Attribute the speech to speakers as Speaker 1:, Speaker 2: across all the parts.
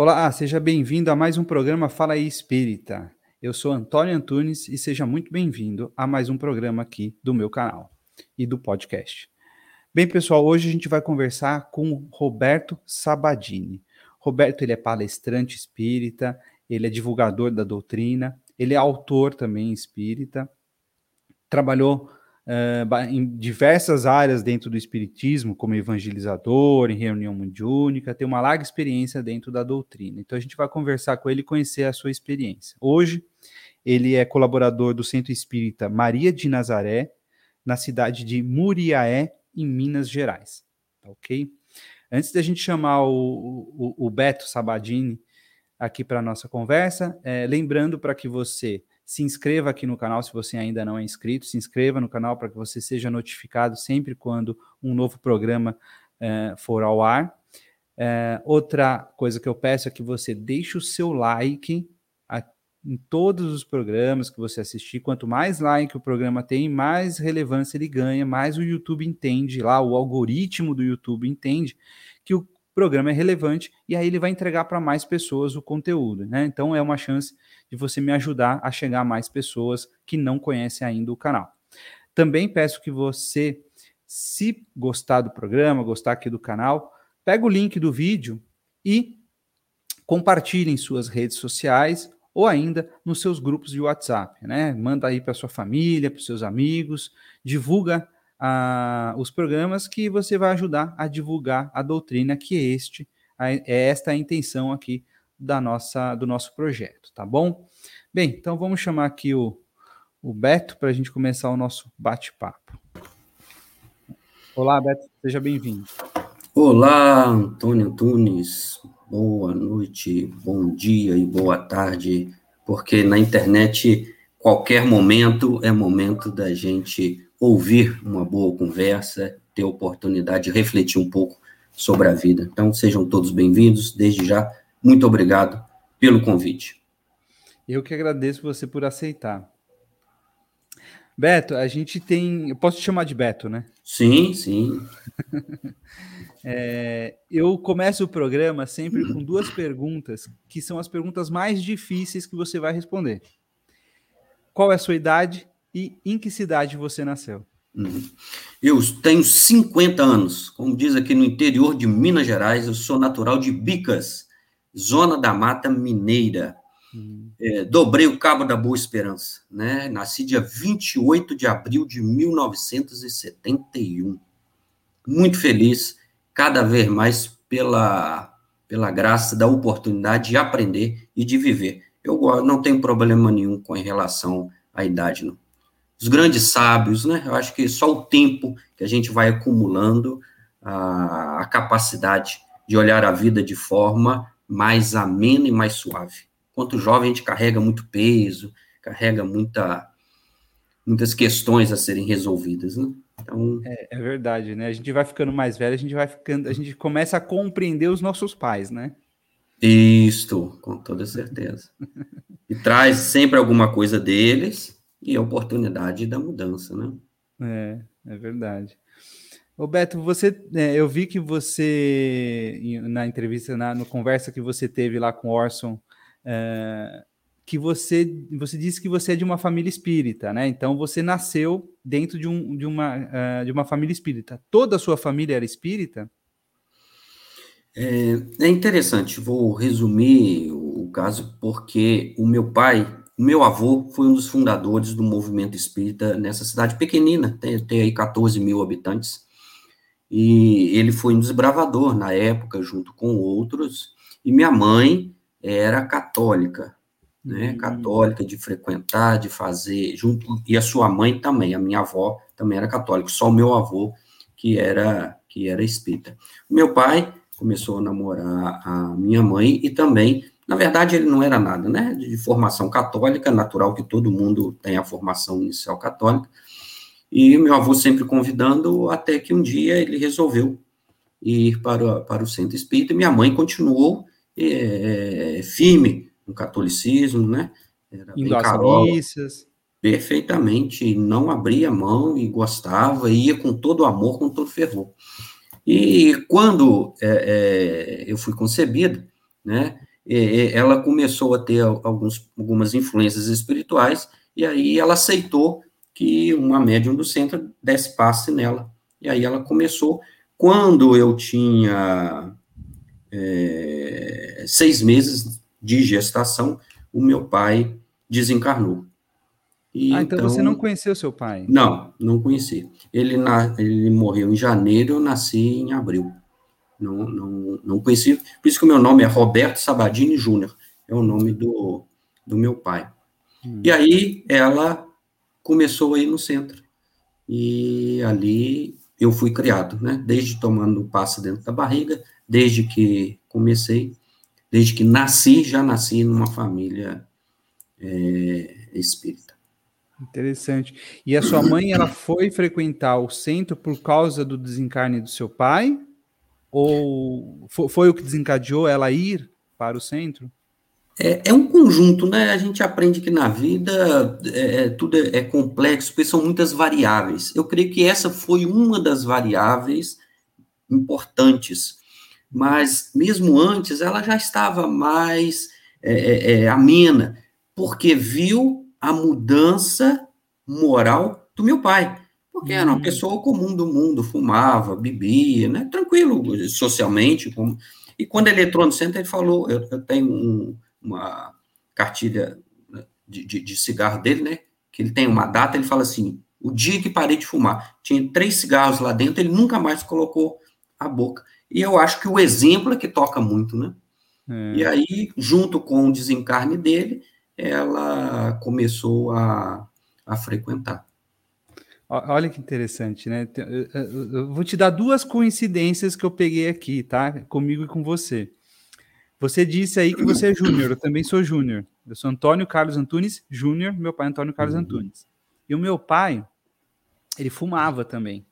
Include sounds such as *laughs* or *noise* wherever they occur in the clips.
Speaker 1: Olá, seja bem-vindo a mais um programa Fala aí Espírita. Eu sou Antônio Antunes e seja muito bem-vindo a mais um programa aqui do meu canal e do podcast. Bem, pessoal, hoje a gente vai conversar com Roberto Sabadini. Roberto, ele é palestrante espírita, ele é divulgador da doutrina, ele é autor também espírita, trabalhou uh, em diversas áreas dentro do espiritismo, como evangelizador, em reunião mundiúnica, tem uma larga experiência dentro da doutrina. Então a gente vai conversar com ele e conhecer a sua experiência. Hoje, ele é colaborador do Centro Espírita Maria de Nazaré, na cidade de Muriaé, em Minas Gerais. Tá ok? Antes da gente chamar o, o, o Beto Sabadini aqui para a nossa conversa, é, lembrando para que você se inscreva aqui no canal se você ainda não é inscrito, se inscreva no canal para que você seja notificado sempre quando um novo programa é, for ao ar. É, outra coisa que eu peço é que você deixe o seu like em todos os programas que você assistir. Quanto mais like o programa tem, mais relevância ele ganha, mais o YouTube entende lá, o algoritmo do YouTube entende que o programa é relevante e aí ele vai entregar para mais pessoas o conteúdo, né? Então é uma chance de você me ajudar a chegar a mais pessoas que não conhecem ainda o canal. Também peço que você, se gostar do programa, gostar aqui do canal, pega o link do vídeo e compartilhe em suas redes sociais ou ainda nos seus grupos de WhatsApp, né? Manda aí para sua família, para seus amigos, divulga ah, os programas que você vai ajudar a divulgar a doutrina que este é esta a intenção aqui da nossa do nosso projeto, tá bom? Bem, então vamos chamar aqui o, o Beto para a gente começar o nosso bate-papo. Olá, Beto, seja bem-vindo.
Speaker 2: Olá, Antônio Antunes boa noite, bom dia e boa tarde, porque na internet qualquer momento é momento da gente ouvir uma boa conversa, ter oportunidade de refletir um pouco sobre a vida. Então sejam todos bem-vindos, desde já, muito obrigado pelo convite.
Speaker 1: Eu que agradeço você por aceitar. Beto, a gente tem. Eu posso te chamar de Beto, né?
Speaker 2: Sim, sim. *laughs*
Speaker 1: É, eu começo o programa sempre com duas perguntas, que são as perguntas mais difíceis que você vai responder. Qual é a sua idade e em que cidade você nasceu?
Speaker 2: Uhum. Eu tenho 50 anos, como diz aqui no interior de Minas Gerais, eu sou natural de Bicas, zona da Mata Mineira. Uhum. É, dobrei o Cabo da Boa Esperança, né? Nasci dia 28 de abril de 1971. Muito feliz cada vez mais pela, pela graça da oportunidade de aprender e de viver. Eu não tenho problema nenhum com relação à idade, não. Os grandes sábios, né? Eu acho que só o tempo que a gente vai acumulando a, a capacidade de olhar a vida de forma mais amena e mais suave. Enquanto jovem, a gente carrega muito peso, carrega muita, muitas questões a serem resolvidas, né?
Speaker 1: Então... É, é, verdade, né? A gente vai ficando mais velho, a gente vai ficando, a gente começa a compreender os nossos pais, né?
Speaker 2: Isto, com toda certeza. e traz sempre alguma coisa deles e a oportunidade da mudança, né?
Speaker 1: É, é verdade. Ô Beto, você, é, eu vi que você, na entrevista, na no conversa que você teve lá com o Orson, é, que você, você disse que você é de uma família espírita, né? Então você nasceu dentro de, um, de, uma, uh, de uma família espírita. Toda a sua família era espírita?
Speaker 2: É, é interessante, vou resumir o caso, porque o meu pai, o meu avô, foi um dos fundadores do movimento espírita nessa cidade pequenina, tem, tem aí 14 mil habitantes, e ele foi um desbravador na época, junto com outros, e minha mãe era católica, né, uhum. católica, de frequentar, de fazer, junto, e a sua mãe também, a minha avó também era católica, só o meu avô que era, que era espírita. O meu pai começou a namorar a minha mãe e também, na verdade, ele não era nada, né, de formação católica, natural que todo mundo tem a formação inicial católica, e meu avô sempre convidando, até que um dia ele resolveu ir para, para o centro espírita, e minha mãe continuou é, firme no catolicismo, né?
Speaker 1: Era Indo às missas.
Speaker 2: Perfeitamente, não abria mão e gostava, ia com todo amor, com todo fervor. E quando é, é, eu fui concebido, né, é, ela começou a ter alguns, algumas influências espirituais, e aí ela aceitou que uma médium do centro desse passe nela. E aí ela começou. Quando eu tinha é, seis meses de gestação, o meu pai desencarnou.
Speaker 1: E, ah, então, então, você não conheceu seu pai?
Speaker 2: Não, não conheci. Ele, na, ele morreu em janeiro, eu nasci em abril. Não, não, não conheci. Por isso que o meu nome é Roberto Sabadini Júnior. É o nome do, do meu pai. Hum. E aí ela começou aí no centro. E ali eu fui criado, né? Desde tomando passo dentro da barriga, desde que comecei, desde que nasci, já nasci numa família é, espírita.
Speaker 1: Interessante. E a sua mãe, ela foi frequentar o centro por causa do desencarne do seu pai? Ou foi o que desencadeou ela ir para o centro?
Speaker 2: É, é, um conjunto, né? A gente aprende que na vida é, é tudo é, é, complexo, porque são muitas variáveis. Eu creio que essa foi uma das variáveis importantes, mas mesmo antes ela já estava mais é, é, amena, porque viu a mudança moral do meu pai. Porque era uma hum. pessoa comum do mundo, fumava, bebia, né? Tranquilo, socialmente. Como... E quando ele entrou no centro, ele falou: eu, eu tenho um uma cartilha né, de, de, de, cigarro dele, né? Que ele tem uma data, ele fala assim: o dia que parei de fumar, tinha três cigarros lá dentro, ele nunca mais colocou a boca. E eu acho que o exemplo é que toca muito, né? É. E aí, junto com o desencarne dele, ela começou a, a frequentar.
Speaker 1: Olha que interessante, né? Eu vou te dar duas coincidências que eu peguei aqui, tá? Comigo e com você. Você disse aí que você é júnior, eu também sou júnior. Eu sou Antônio Carlos Antunes Júnior, meu pai é Antônio Carlos uhum. Antunes. E o meu pai, ele fumava também.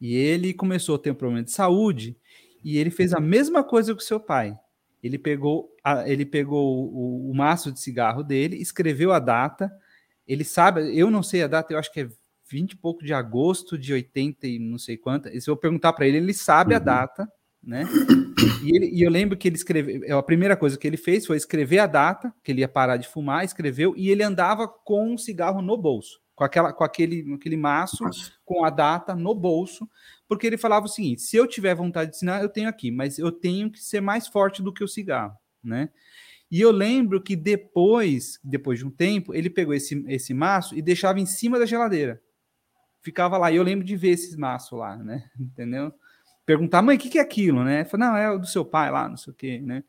Speaker 1: E ele começou a ter um problema de saúde e ele fez a mesma coisa que o seu pai. Ele pegou, a, ele pegou o, o maço de cigarro dele, escreveu a data. Ele sabe, eu não sei a data, eu acho que é 20 e pouco de agosto de 80 e não sei quanto. E se eu perguntar para ele, ele sabe uhum. a data, né? E, ele, e, eu lembro que ele escreveu, a primeira coisa que ele fez foi escrever a data, que ele ia parar de fumar, escreveu, e ele andava com um cigarro no bolso, com, aquela, com aquele, aquele maço, com a data no bolso, porque ele falava o seguinte: se eu tiver vontade de ensinar, eu tenho aqui, mas eu tenho que ser mais forte do que o cigarro, né? E eu lembro que depois, depois de um tempo, ele pegou esse, esse maço e deixava em cima da geladeira. Ficava lá. E eu lembro de ver esses maços lá, né? *laughs* Entendeu? perguntar, mãe, o que, que é aquilo, né? Fala, não, é o do seu pai lá, não sei o quê, né?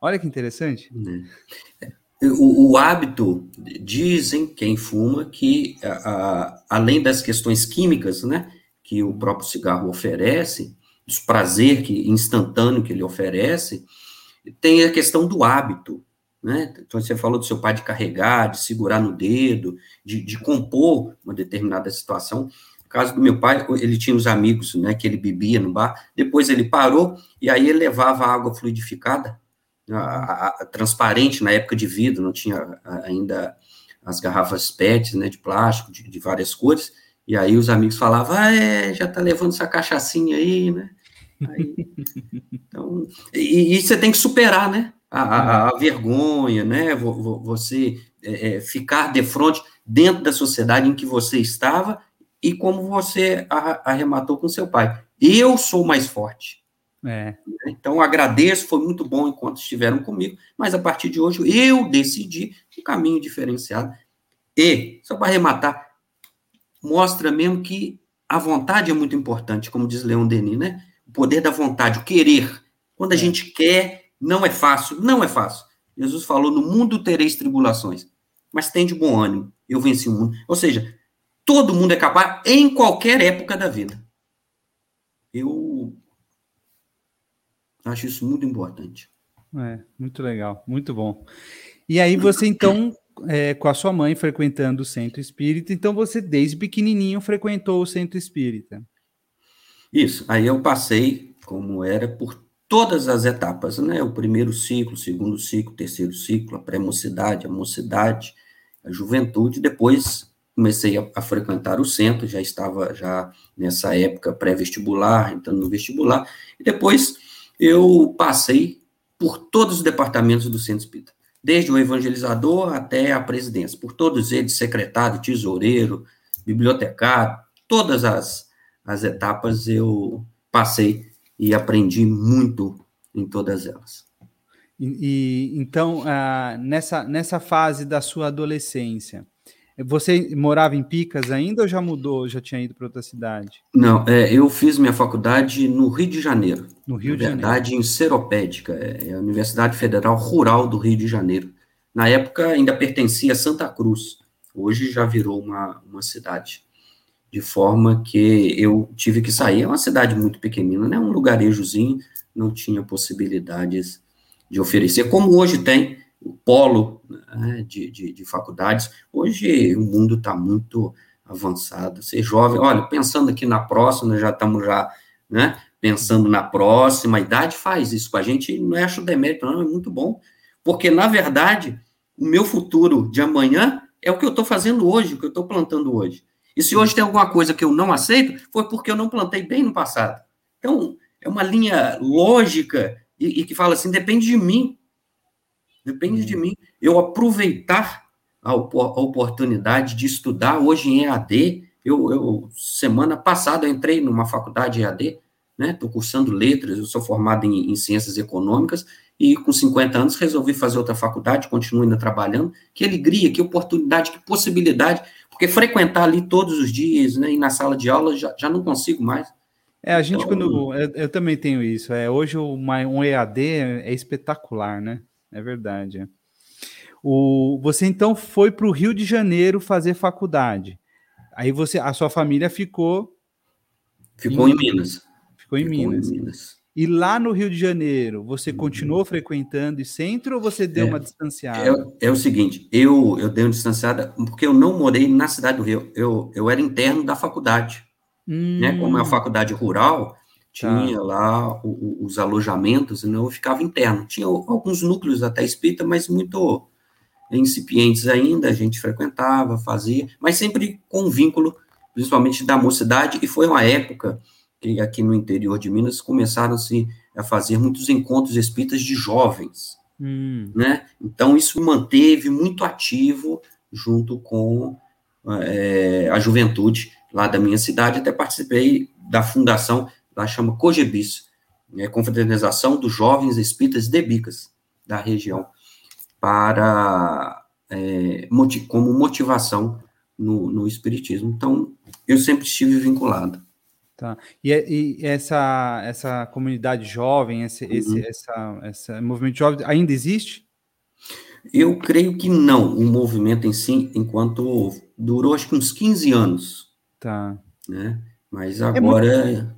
Speaker 1: Olha que interessante.
Speaker 2: É. O, o, hábito, dizem quem fuma, que a, a, além das questões químicas, né, que o próprio cigarro oferece, os prazer que, instantâneo que ele oferece, tem a questão do hábito, né? Então, você falou do seu pai de carregar, de segurar no dedo, de, de compor uma determinada situação. Caso do meu pai, ele tinha os amigos, né, que ele bebia no bar, depois ele parou, e aí ele levava água fluidificada, a, a, a, transparente, na época de vidro, não tinha ainda as garrafas PET, né, de plástico, de, de várias cores, e aí os amigos falavam, ah, é, já tá levando essa cachaçinha aí, né, aí, *laughs* então, e, e, você tem que superar, né, a, a vergonha, né, você é, é, ficar de frente dentro da sociedade em que você estava, e como você arrematou com seu pai. Eu sou mais forte. É. Então, agradeço, foi muito bom enquanto estiveram comigo, mas a partir de hoje eu decidi um caminho diferenciado. E, só para arrematar, mostra mesmo que a vontade é muito importante, como diz Leon Denis, né? O poder da vontade, o querer. Quando a é. gente quer, não é fácil, não é fácil. Jesus falou: no mundo tereis tribulações, mas tem de bom ânimo, eu venci o mundo. Ou seja, Todo mundo é capaz em qualquer época da vida. Eu acho isso muito importante.
Speaker 1: É, muito legal, muito bom. E aí você então, é, com a sua mãe frequentando o centro espírita, então você desde pequenininho frequentou o centro espírita.
Speaker 2: Isso. Aí eu passei, como era, por todas as etapas, né? O primeiro ciclo, o segundo ciclo, o terceiro ciclo, a pré-mocidade, a mocidade, a juventude, depois comecei a, a, frequentar o centro, já estava já nessa época pré-vestibular, entrando no vestibular, e depois eu passei por todos os departamentos do Centro Espírita, desde o evangelizador até a presidência, por todos eles, secretário, tesoureiro, bibliotecário, todas as, as etapas eu passei e aprendi muito em todas elas.
Speaker 1: E, e então, ah, nessa, nessa fase da sua adolescência, você morava em Picas ainda ou já mudou, já tinha ido para outra cidade?
Speaker 2: Não, é, eu fiz minha faculdade no Rio de Janeiro.
Speaker 1: No Rio de
Speaker 2: verdade, em Seropédica, é, é a Universidade Federal Rural do Rio de Janeiro. Na época ainda pertencia a Santa Cruz, hoje já virou uma, uma cidade. De forma que eu tive que sair, é uma cidade muito pequenina, né? um lugarejozinho, não tinha possibilidades de oferecer, como hoje tem o polo né, de, de, de, faculdades. Hoje o mundo está muito avançado. Ser jovem, olha, pensando aqui na próxima, já estamos já, né, pensando na próxima, a idade faz isso com a gente, não é acho demérito, não, é muito bom, porque, na verdade, o meu futuro de amanhã é o que eu estou fazendo hoje, o que eu estou plantando hoje. E se hoje tem alguma coisa que eu não aceito, foi porque eu não plantei bem no passado. Então, é uma linha lógica e, e que fala assim, depende de mim Depende de uhum. mim. Eu aproveitar a, a oportunidade de estudar hoje em EAD. Eu, eu, semana passada, eu entrei numa faculdade EAD, né? Estou cursando letras, eu sou formado em, em, ciências econômicas e com 50 anos resolvi fazer outra faculdade, continuo ainda trabalhando. Que alegria, que oportunidade, que possibilidade, porque frequentar ali todos os dias, né? E na sala de aula já, já não consigo mais.
Speaker 1: É, a gente, então, quando. Eu, eu, também tenho isso. É, hoje uma, um EAD é espetacular, né? É verdade. É. O, você então foi para o Rio de Janeiro fazer faculdade. Aí você, a sua família ficou.
Speaker 2: Ficou em, em Minas.
Speaker 1: Ficou, em, ficou Minas. em Minas. E lá no Rio de Janeiro, você continuou frequentando o centro ou você deu é, uma distanciada?
Speaker 2: É, é, o seguinte, eu, eu dei uma distanciada porque eu não morei na cidade do Rio. Eu, eu era interno da faculdade. Hum. Né? Como é uma faculdade rural, tinha tá. lá o, os alojamentos, não eu ficava interno. Tinha alguns núcleos até espírita, mas muito incipientes ainda, a gente frequentava, fazia, mas sempre com vínculo, principalmente da mocidade, e foi uma época que aqui no interior de Minas começaram-se a fazer muitos encontros espíritas de jovens, hum. né? Então isso manteve muito ativo junto com é, a juventude lá da minha cidade, até participei da fundação lá chama COGEBIS, né, Confraternização dos Jovens Espíritas de Bicas, da região, para, é, como motivação no, no Espiritismo. Então, eu sempre estive vinculado.
Speaker 1: Tá. E, é, e, essa, essa comunidade jovem, esse, uhum. esse essa, essa movimento jovem ainda existe?
Speaker 2: Eu creio que não, o movimento em si, enquanto durou acho que uns 15 anos.
Speaker 1: Tá.
Speaker 2: Né? Mas agora é muito...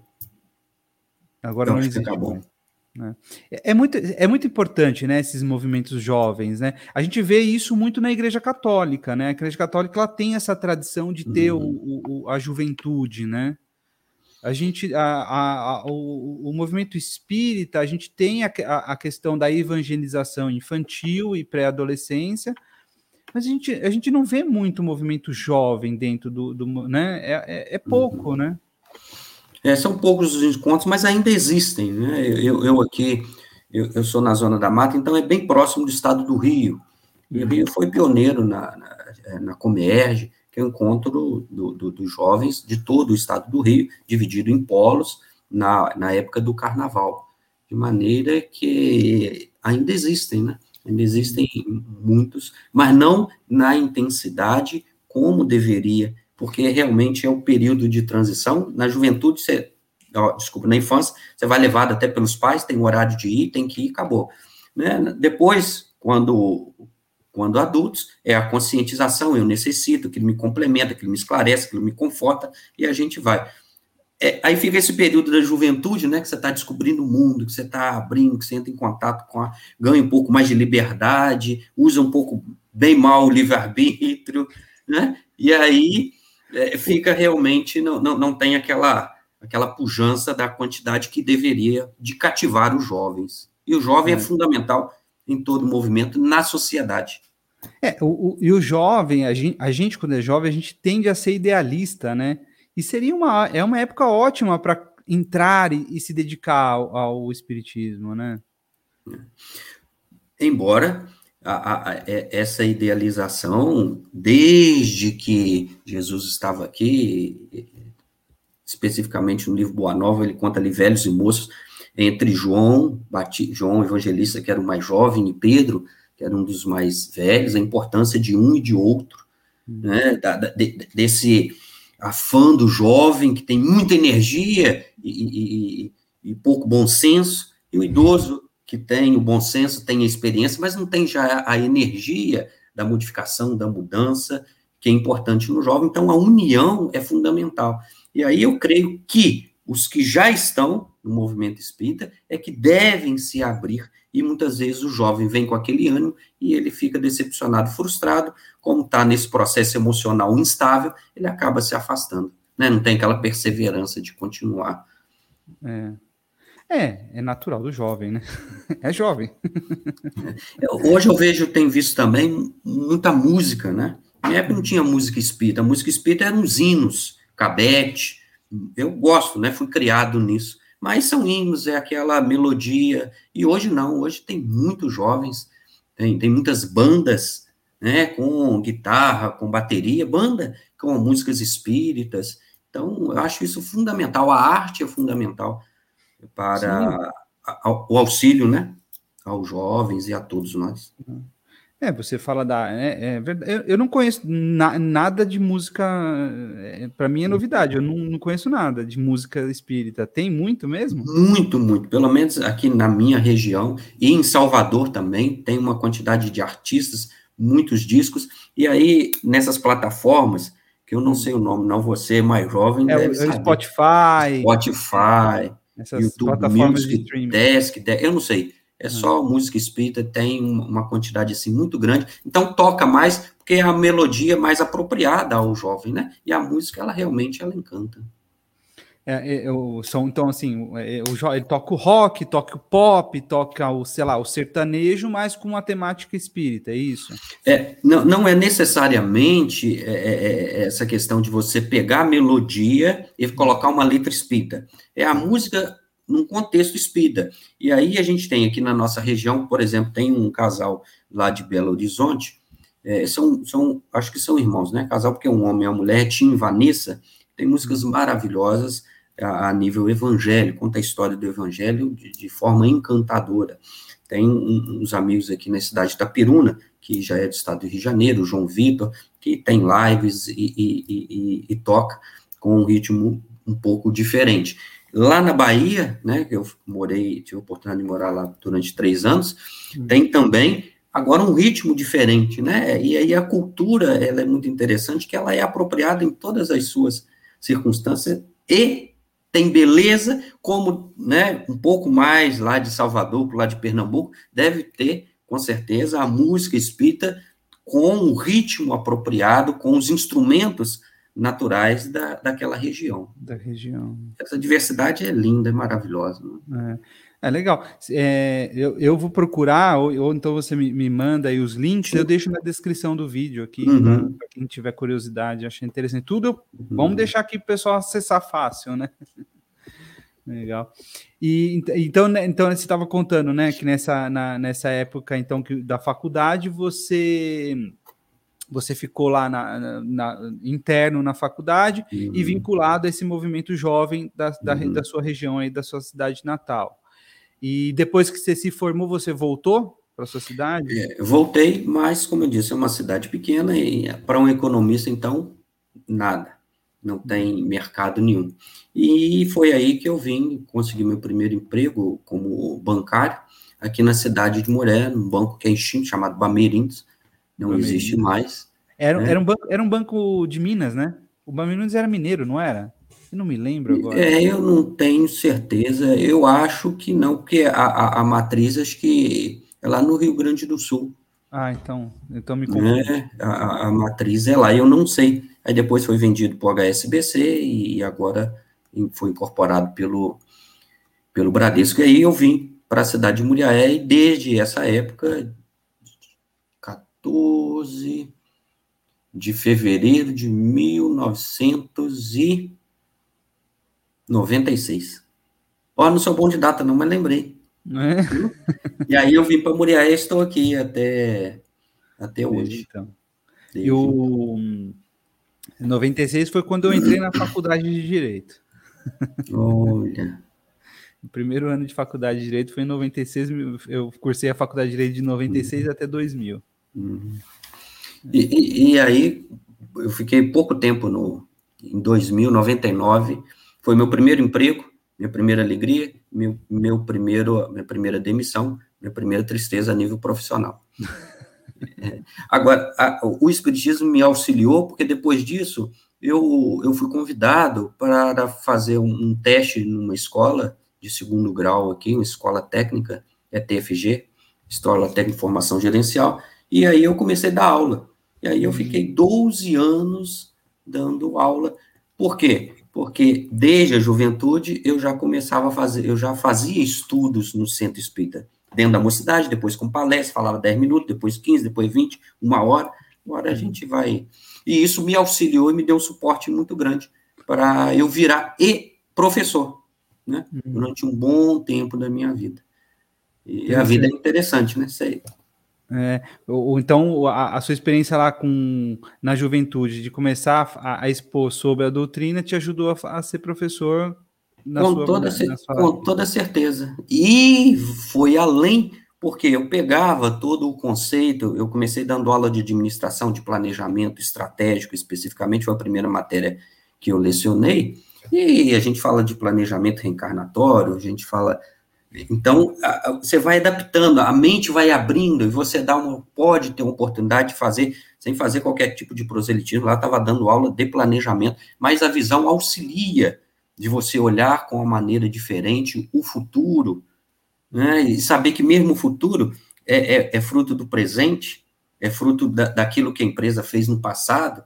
Speaker 1: Agora não, não existe. Acabou. Né? É, é, muito, é muito importante, né, esses movimentos jovens, né? A gente vê isso muito na Igreja Católica, né? A Igreja Católica ela tem essa tradição de ter uhum. o, o, a juventude, né? A gente, a, a, a o, o, movimento espírita, a gente tem a, a, questão da evangelização infantil e pré-adolescência, mas a gente, a gente não vê muito movimento jovem dentro do, do né? É, é, é pouco, uhum. né?
Speaker 2: É, são poucos os encontros, mas ainda existem. Né? Eu, eu aqui, eu, eu, sou na Zona da Mata, então é bem próximo do estado do Rio. E o Rio foi pioneiro na, na, na Comerge, que é o encontro dos do, do jovens de todo o estado do Rio, dividido em polos, na, na época do carnaval. De maneira que ainda existem, né? Ainda existem muitos, mas não na intensidade como deveria porque realmente é o período de transição. Na juventude, você, ó, desculpa, na infância, você vai levado até pelos pais, tem horário de ir, tem que ir, acabou. Né? Depois, quando, quando adultos, é a conscientização, eu necessito, que ele me complementa, que ele me esclarece, que ele me conforta, e a gente vai. É, aí fica esse período da juventude, né, que você está descobrindo o mundo, que você está abrindo, que você entra em contato com a, ganha um pouco mais de liberdade, usa um pouco bem mal o livre-arbítrio, né, e aí é, fica realmente, não, não, não tem aquela, aquela pujança da quantidade que deveria de cativar os jovens. E o jovem é, é fundamental em todo o movimento na sociedade.
Speaker 1: É, o, o, e o jovem, a gente, a gente, quando é jovem, a gente tende a ser idealista, né? E seria uma, é uma época ótima para entrar e, e, se dedicar ao, ao, espiritismo, né?
Speaker 2: Embora a, a, a, é, essa idealização, desde que Jesus estava aqui, especificamente no livro Boa Nova, ele conta ali velhos e moços, entre João, João Evangelista, que era o mais jovem, e Pedro, que era um dos mais velhos, a importância de um e de outro, hum. né, da, da, de, desse afã do jovem que tem muita energia e, e, e, pouco bom senso, e o idoso que tem o bom senso, tem a experiência, mas não tem já a energia da modificação, da mudança, que é importante no jovem. Então, a união é fundamental. E aí eu creio que os que já estão no movimento espírita é que devem se abrir e muitas vezes o jovem vem com aquele ânimo e ele fica decepcionado, frustrado, como está nesse processo emocional instável, ele acaba se afastando, né? Não tem aquela perseverança de continuar.
Speaker 1: É. É, é natural do jovem, né? *laughs* É jovem.
Speaker 2: É, hoje eu vejo, tenho visto também muita música, né? Na época não tinha música espírita, a música espírita eram os hinos, cabete. Eu gosto, né? Fui criado nisso. Mas são hinos, é aquela melodia. E hoje não, hoje tem muitos jovens, tem, tem muitas bandas, né? Com guitarra, com bateria, banda com músicas espíritas. Então, eu acho isso fundamental. A arte é fundamental para o auxílio, né? Aos jovens e a todos nós.
Speaker 1: É, você fala da. É, é verdade. Eu, não conheço na, nada de música. É, para mim é novidade. Eu não, não, conheço nada de música espírita. Tem muito mesmo?
Speaker 2: Muito, muito. Pelo menos aqui na minha região e em Salvador também tem uma quantidade de artistas, muitos discos. E aí nessas plataformas que eu não sei o nome, não. Você é mais jovem.
Speaker 1: É o Spotify.
Speaker 2: Spotify. Essas YouTube plataformas Music, de streaming. Desk, eu não sei é só música espírita, tem uma quantidade assim muito grande, então toca mais, porque é a melodia mais apropriada ao jovem, né? E a música, ela realmente, ela encanta.
Speaker 1: É, é, o som, então, assim, é, o, ele toca o rock, toca o pop, toca o, sei lá, o sertanejo, mas com uma temática espírita, é isso?
Speaker 2: É, não, não é necessariamente é, é, é essa questão de você pegar a melodia e colocar uma letra espírita. É a música num contexto espírita. E aí a gente tem aqui na nossa região, por exemplo, tem um casal lá de Belo Horizonte, é, são, são, acho que são irmãos, né? Casal porque um homem e uma mulher, Tim e Vanessa, tem músicas maravilhosas a, a, nível evangélico, conta a história do evangelho de, de forma encantadora. Tem um, uns amigos aqui na cidade de Itapiruna, que já é do estado do Rio de Janeiro, João Vitor, que tem lives e, e, e, e toca com um ritmo um pouco diferente. Lá na Bahia, né, que eu morei, tive a oportunidade de morar lá durante três anos, uhum. tem também agora um ritmo diferente, né? E aí a cultura, ela é muito interessante, que ela é apropriada em todas as suas circunstâncias e tem beleza, como, né, um pouco mais lá de Salvador, lá de Pernambuco, deve ter, com certeza, a música espírita com o ritmo apropriado, com os instrumentos naturais da, daquela região.
Speaker 1: Da região.
Speaker 2: Essa diversidade é linda, é maravilhosa.
Speaker 1: Né? É. é. legal. É, eu, eu vou procurar, ou, ou então você me, me, manda aí os links, eu deixo na descrição do vídeo aqui, uhum. para quem tiver curiosidade, achei interessante. Tudo, uhum. vamos deixar aqui para o pessoal acessar fácil, né? *laughs* Legal. E então, né, então você estava contando, né, que nessa, na, nessa época então que, da faculdade você você ficou lá na, na, interno na faculdade uhum. e vinculado a esse movimento jovem da, da, uhum. da, sua região aí, da sua cidade natal. E depois que você se formou, você voltou para sua cidade?
Speaker 2: É, voltei, mas como eu disse, é uma cidade pequena e para um economista, então, nada. Não tem mercado nenhum. E foi aí que eu vim conseguir meu primeiro emprego como bancário aqui na cidade de Muré, num banco que é extinto, chamado Bameirindos, não existe mais.
Speaker 1: Era, né? era, um banco, era um banco de Minas, né? O Bameirindos era mineiro, não era? Eu não me lembro agora.
Speaker 2: É, eu não tenho certeza. Eu acho que não, porque a, a, a matriz, acho que é lá no Rio Grande do Sul.
Speaker 1: Ah, então, então me
Speaker 2: confundo. É, a, a, matriz é lá, eu não sei. Aí depois foi vendido para o HSBC e agora foi incorporado pelo, pelo Bradesco. E aí eu vim para a cidade de Muriaé e desde essa época 14 de fevereiro de 1996. Ó, não sou bom de data não, mas lembrei. É? E aí eu vim para Muriaé e estou aqui até, até hoje. Então.
Speaker 1: Desde e o então. 96 foi quando eu entrei na faculdade de Direito.
Speaker 2: Olha.
Speaker 1: O primeiro ano de faculdade de Direito foi em 96, eu cursei a faculdade de Direito de 96 uhum. até 2000.
Speaker 2: Uhum. E, e, e, aí, eu fiquei pouco tempo no, em 2000, 99, foi meu primeiro emprego, minha primeira alegria, meu, meu primeiro, minha primeira demissão, minha primeira tristeza a nível profissional. *laughs* é, agora, a, o Espiritismo me auxiliou, porque depois disso, eu, eu fui convidado para fazer um, um teste numa escola de segundo grau aqui, uma escola técnica, é TFG, Escola Técnica de Formação Gerencial, e aí eu comecei a dar aula. E aí eu fiquei 12 anos dando aula. Por quê? Porque desde a juventude eu já começava a fazer, eu já fazia estudos no centro espírita, dentro da mocidade, depois com palestra, falava 10 minutos, depois 15, depois 20, uma hora. Agora a gente vai. E isso me auxiliou e me deu um suporte muito grande para eu virar e professor, né? Uhum. Durante um bom tempo da minha vida. E a vida é interessante, né? Sei.
Speaker 1: É, ou, então a, a, sua experiência lá com na juventude de começar a, a expor sobre a doutrina te ajudou a, a ser professor
Speaker 2: com sua, toda com toda certeza. E foi além porque eu pegava todo o conceito eu comecei dando aula de administração de planejamento estratégico especificamente foi a primeira matéria que eu lecionei. E a gente fala de planejamento reencarnatório a gente fala então, você vai adaptando, a mente vai abrindo, e você dá uma, pode ter uma oportunidade de fazer, sem fazer qualquer tipo de proselitismo. Lá estava dando aula de planejamento, mas a visão auxilia de você olhar com uma maneira diferente o futuro, né? e saber que mesmo o futuro é, é, é fruto do presente, é fruto da, daquilo que a empresa fez no passado.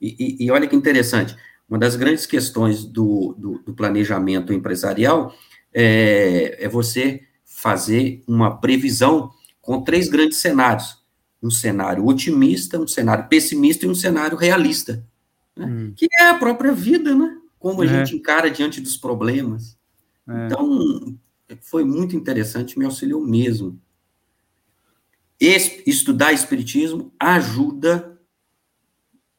Speaker 2: E, e, e olha que interessante, uma das grandes questões do, do, do planejamento empresarial é, é você fazer uma previsão com três grandes cenários: um cenário otimista, um cenário pessimista e um cenário realista, né? hum. que é a própria vida, né? Como a é. gente encara diante dos problemas. É. Então, foi muito interessante, me auxiliou mesmo. Es, estudar Espiritismo ajuda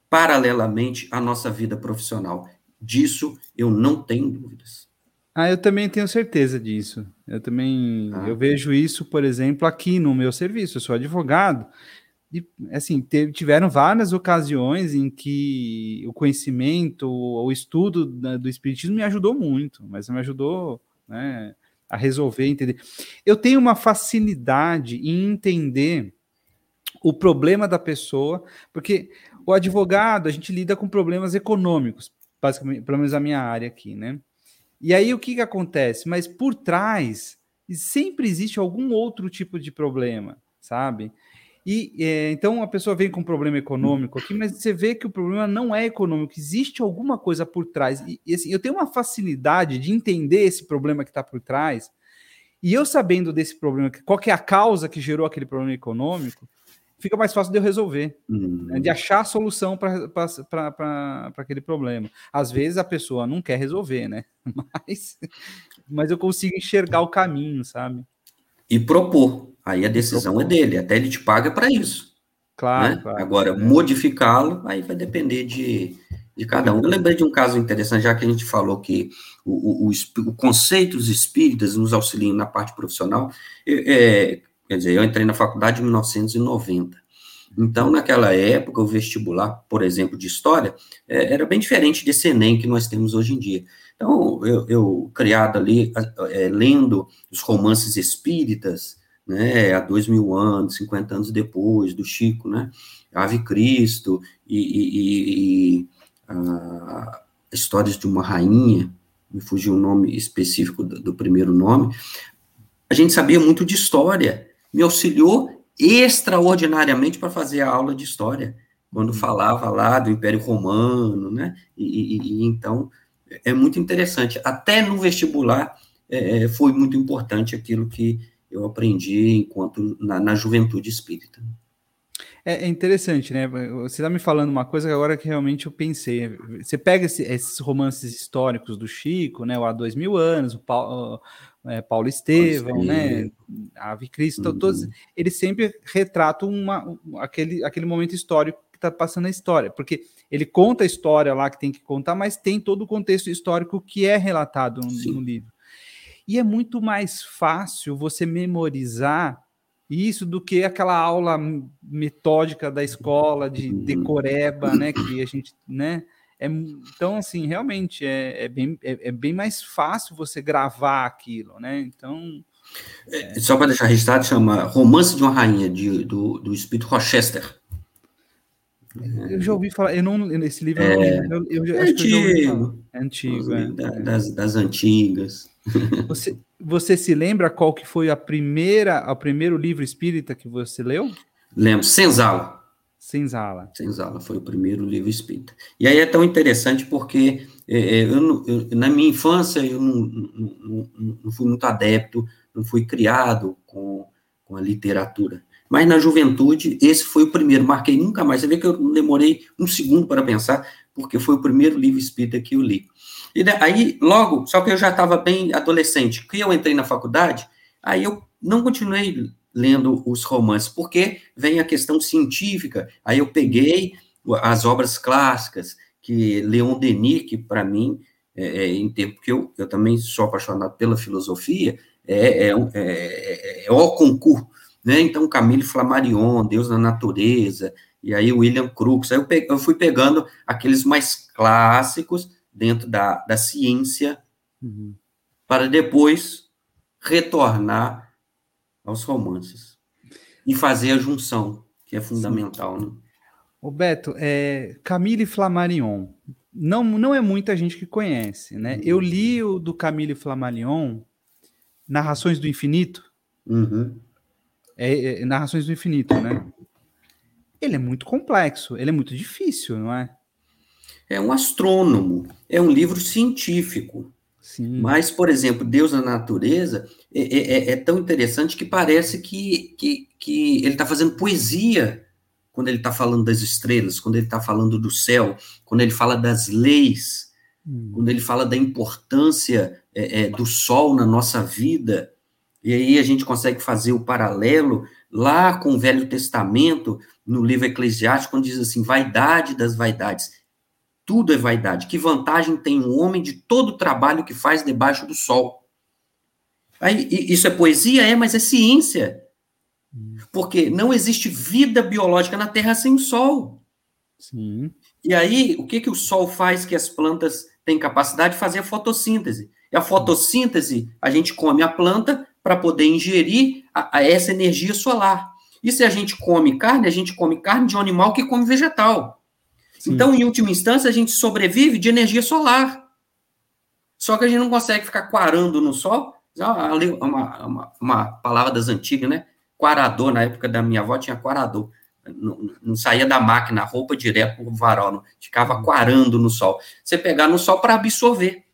Speaker 2: paralelamente à nossa vida profissional. Disso eu não tenho dúvidas.
Speaker 1: Ah, eu também tenho certeza disso. Eu também ah. eu vejo isso, por exemplo, aqui no meu serviço. Eu sou advogado e assim tiveram várias ocasiões em que o conhecimento, o estudo do espiritismo me ajudou muito, mas me ajudou, né, a resolver, entender. Eu tenho uma facilidade em entender o problema da pessoa, porque o advogado a gente lida com problemas econômicos, basicamente, pelo menos a minha área aqui, né? E aí o que, que acontece? Mas por trás sempre existe algum outro tipo de problema, sabe? E é, então a pessoa vem com um problema econômico aqui, mas você vê que o problema não é econômico, existe alguma coisa por trás. E, e assim, eu tenho uma facilidade de entender esse problema que está por trás. E eu sabendo desse problema, qual que é a causa que gerou aquele problema econômico, fica mais fácil de eu resolver, uhum. né, de achar a solução para aquele problema. Às vezes a pessoa não quer resolver, né? *laughs* Mas, mas eu consigo enxergar o caminho, sabe?
Speaker 2: E propor. Aí a decisão é dele, até ele te paga para isso. Claro, né? claro Agora, é. modificá-lo, aí vai depender de, de cada um. Eu lembrei de um caso interessante, já que a gente falou que o, o, o, o conceito dos espíritas nos auxiliam na parte profissional. É, Quer dizer, eu entrei na faculdade em 1990. Então, naquela época, o vestibular, por exemplo, de história, é, era bem diferente desse Enem que nós temos hoje em dia. Então, eu, eu criado ali, é, lendo os romances espíritas, né, há dois mil anos, 50 anos depois, do Chico, né, Ave Cristo, e, e, e a, histórias de uma rainha, me fugiu o nome específico do, do primeiro nome, a gente sabia muito de história, me auxiliou extraordinariamente para fazer a aula de história, quando uhum. falava lá do Império Romano, né? E, e, e então é muito interessante. Até no vestibular é, é, foi muito importante aquilo que eu aprendi enquanto na, na juventude espírita.
Speaker 1: É, é, interessante, né? Você está me falando uma coisa que agora que realmente eu pensei. Você pega esse, esses romances históricos do Chico, né? O Há Dois Mil Anos, o Paulo, é, Paulo Estevão, né? Ave Cristo, uhum. todos, eles sempre retratam uma, aquele, aquele momento histórico que está passando a história, porque ele conta a história lá que tem que contar, mas tem todo o contexto histórico que é relatado no, no livro. E é muito mais fácil você memorizar isso do que aquela aula metódica da escola de uhum. decoreba, né? Que a gente, né? É, então, assim, realmente é, é bem, é, é, bem mais fácil você gravar aquilo, né? Então.
Speaker 2: É... Só para deixar registrado, chama Romance de uma Rainha, de, do, do Espírito Rochester.
Speaker 1: Eu já ouvi falar, eu não, esse livro é, eu, eu, eu, é
Speaker 2: antigo, é antigo, é. das, das antigas. *laughs*
Speaker 1: Você, você se lembra qual que foi a primeira, o primeiro livro espírita que você leu?
Speaker 2: Lembro, Senzala.
Speaker 1: Senzala.
Speaker 2: Senzala foi o primeiro livro espírita. E aí é tão interessante porque é, é eu, eu, na minha infância eu não, não, não, não, fui muito adepto, não fui criado com, com a literatura. Mas na juventude, esse foi o primeiro, marquei nunca mais. Você vê que eu demorei um segundo para pensar, porque foi o primeiro livro espírita que eu li. E aí, logo, só que eu já estava bem adolescente, que eu entrei na faculdade, aí eu não continuei lendo os romances, porque vem a questão científica. Aí eu peguei as obras clássicas, que Leon Denis, que para mim, é, é, em tempo que eu, eu também sou apaixonado pela filosofia, é, é, é, é, é o concurso, né? Então, Camille Flammarion, Deus na Natureza, e aí William Crookes, aí eu, eu fui pegando aqueles mais clássicos, dentro da, da ciência, uhum. para depois retornar aos romances e fazer a junção, que é fundamental. Né?
Speaker 1: O Beto, é, Camille Flammarion, não, não é muita gente que conhece, né? Uhum. Eu li o do Camille Flammarion, Narrações do Infinito.
Speaker 2: Uhum.
Speaker 1: É, é, Narrações do Infinito, né? Ele é muito complexo, ele é muito difícil, não é?
Speaker 2: é um astrônomo, é um livro científico. Sim. Mas, por exemplo, Deus na Natureza é, é, é, é tão interessante que parece que, que, que ele está fazendo poesia quando ele está falando das estrelas, quando ele está falando do céu, quando ele fala das leis, hum. quando ele fala da importância é, é, do sol na nossa vida. E aí a gente consegue fazer o paralelo lá com o Velho Testamento, no livro Eclesiástico, quando diz assim: vaidade das vaidades tudo é vaidade. Que vantagem tem um homem de todo o trabalho que faz debaixo do sol? Aí, isso é poesia? É, mas é ciência. Porque não existe vida biológica na Terra sem o sol.
Speaker 1: Sim.
Speaker 2: E aí, o que, que o sol faz que as plantas têm capacidade de fazer a fotossíntese? E a fotossíntese, a gente come a planta para poder ingerir a, a essa energia solar. E se a gente come carne, a gente come carne de um animal que come vegetal. Sim. Então, em última instância, a gente sobrevive de energia solar. Só que a gente não consegue ficar quarando no sol. Ali, uma, uma, uma palavra das antigas, né? Quarador, na época da minha avó tinha quarador. Não, não saía da máquina, a roupa direto para o varal, não. ficava quarando no sol. Você pegar no sol para absorver.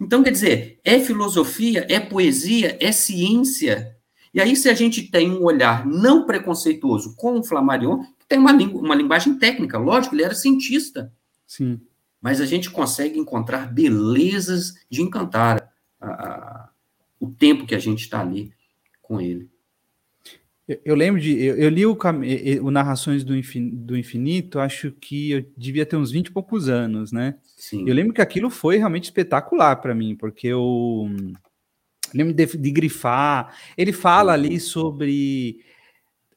Speaker 2: Então, quer dizer, é filosofia, é poesia, é ciência. E aí, se a gente tem um olhar não preconceituoso com o Flammarion, tem uma, uma linguagem técnica, lógico, ele era cientista.
Speaker 1: Sim.
Speaker 2: Mas a gente consegue encontrar belezas de encantar a, a, o tempo que a gente está ali com ele.
Speaker 1: Eu, eu lembro de. Eu, eu li o, o Narrações do Infinito, do Infinito, acho que eu devia ter uns 20 e poucos anos, né?
Speaker 2: Sim.
Speaker 1: Eu lembro que aquilo foi realmente espetacular para mim, porque eu lembro de, de grifar. Ele fala ali sobre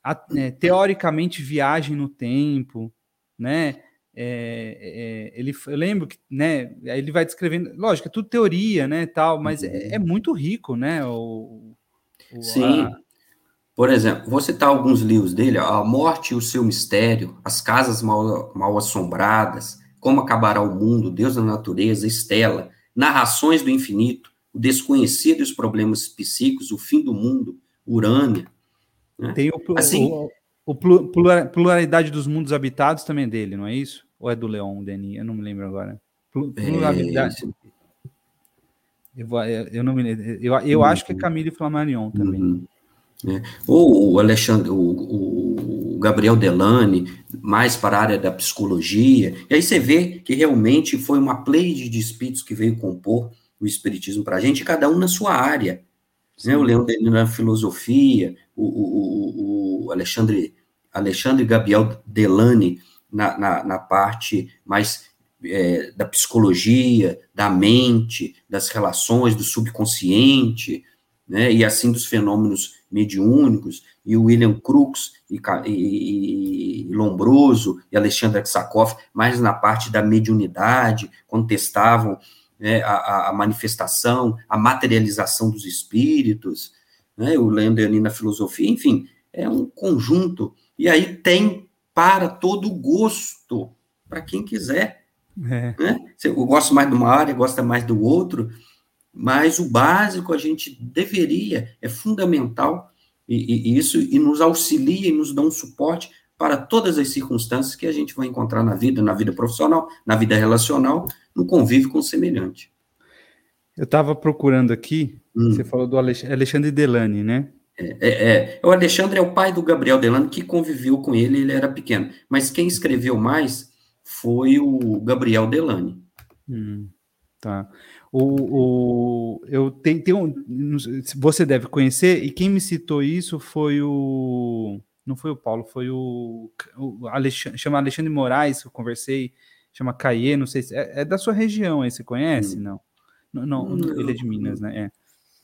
Speaker 1: a, é, teoricamente viagem no tempo, né? É, é, ele, eu lembro que, né? Ele vai descrevendo, lógico, é tudo teoria, né? Tal, mas é, uhum. é, muito rico, né? O,
Speaker 2: o Sim. A... Por exemplo, vou citar alguns livros dele: A Morte e o Seu Mistério, As Casas Mal, Mal Assombradas, Como Acabará o Mundo, Deus da Natureza, Estela, Narrações do Infinito, O Desconhecido e os Problemas Psíquicos, O Fim do Mundo, Urânia.
Speaker 1: Né? Tem o, assim, o, o, pluralidade dos mundos habitados também é dele, não é isso? Ou é do Leon Denis? Eu não me lembro agora. Pluralidade. É, eu, eu, não me Eu, eu uhum. acho que é Camille Flammarion também. Uhum.
Speaker 2: Né? Ou o Alexandre, o, o Gabriel Delane, mais para a área da psicologia. E aí você vê que realmente foi uma pleide de espíritos que veio compor o espiritismo para a gente, cada um na sua área. Né? O Leão Denis na filosofia, o, o, o, Alexandre, Alexandre Gabriel Delane na, na, na parte mais é, da psicologia, da mente, das relações, do subconsciente, né, e assim dos fenômenos mediúnicos, e o William Crookes, e, e, e Lombroso, e Alexandre Aksakoff, mais na parte da mediunidade, quando testavam né, a, a, manifestação, a materialização dos espíritos, né, o Leandro na filosofia, enfim, é um conjunto, e aí tem para todo gosto, para quem quiser. É. Né? Eu gosto mais de uma área, gosta mais do outro, mas o básico a gente deveria, é fundamental, e, e, isso e nos auxilia e nos dá um suporte para todas as circunstâncias que a gente vai encontrar na vida, na vida profissional, na vida relacional, no convívio com o semelhante.
Speaker 1: Eu estava procurando aqui, hum. você falou do Alexandre Delane, né?
Speaker 2: É, é, é, o Alexandre é o pai do Gabriel Delane, que conviveu com ele, ele era pequeno. Mas quem escreveu mais foi o Gabriel Delane.
Speaker 1: Hum, tá. O, o, eu tenho, tenho, você deve conhecer, e quem me citou isso foi o. Não foi o Paulo, foi o, o Alexandre, chama Alexandre Moraes, que eu conversei, chama Caie, não sei se. É, é, da sua região aí, você conhece? Hum. Não. Não, não, não, ele é de Minas, né?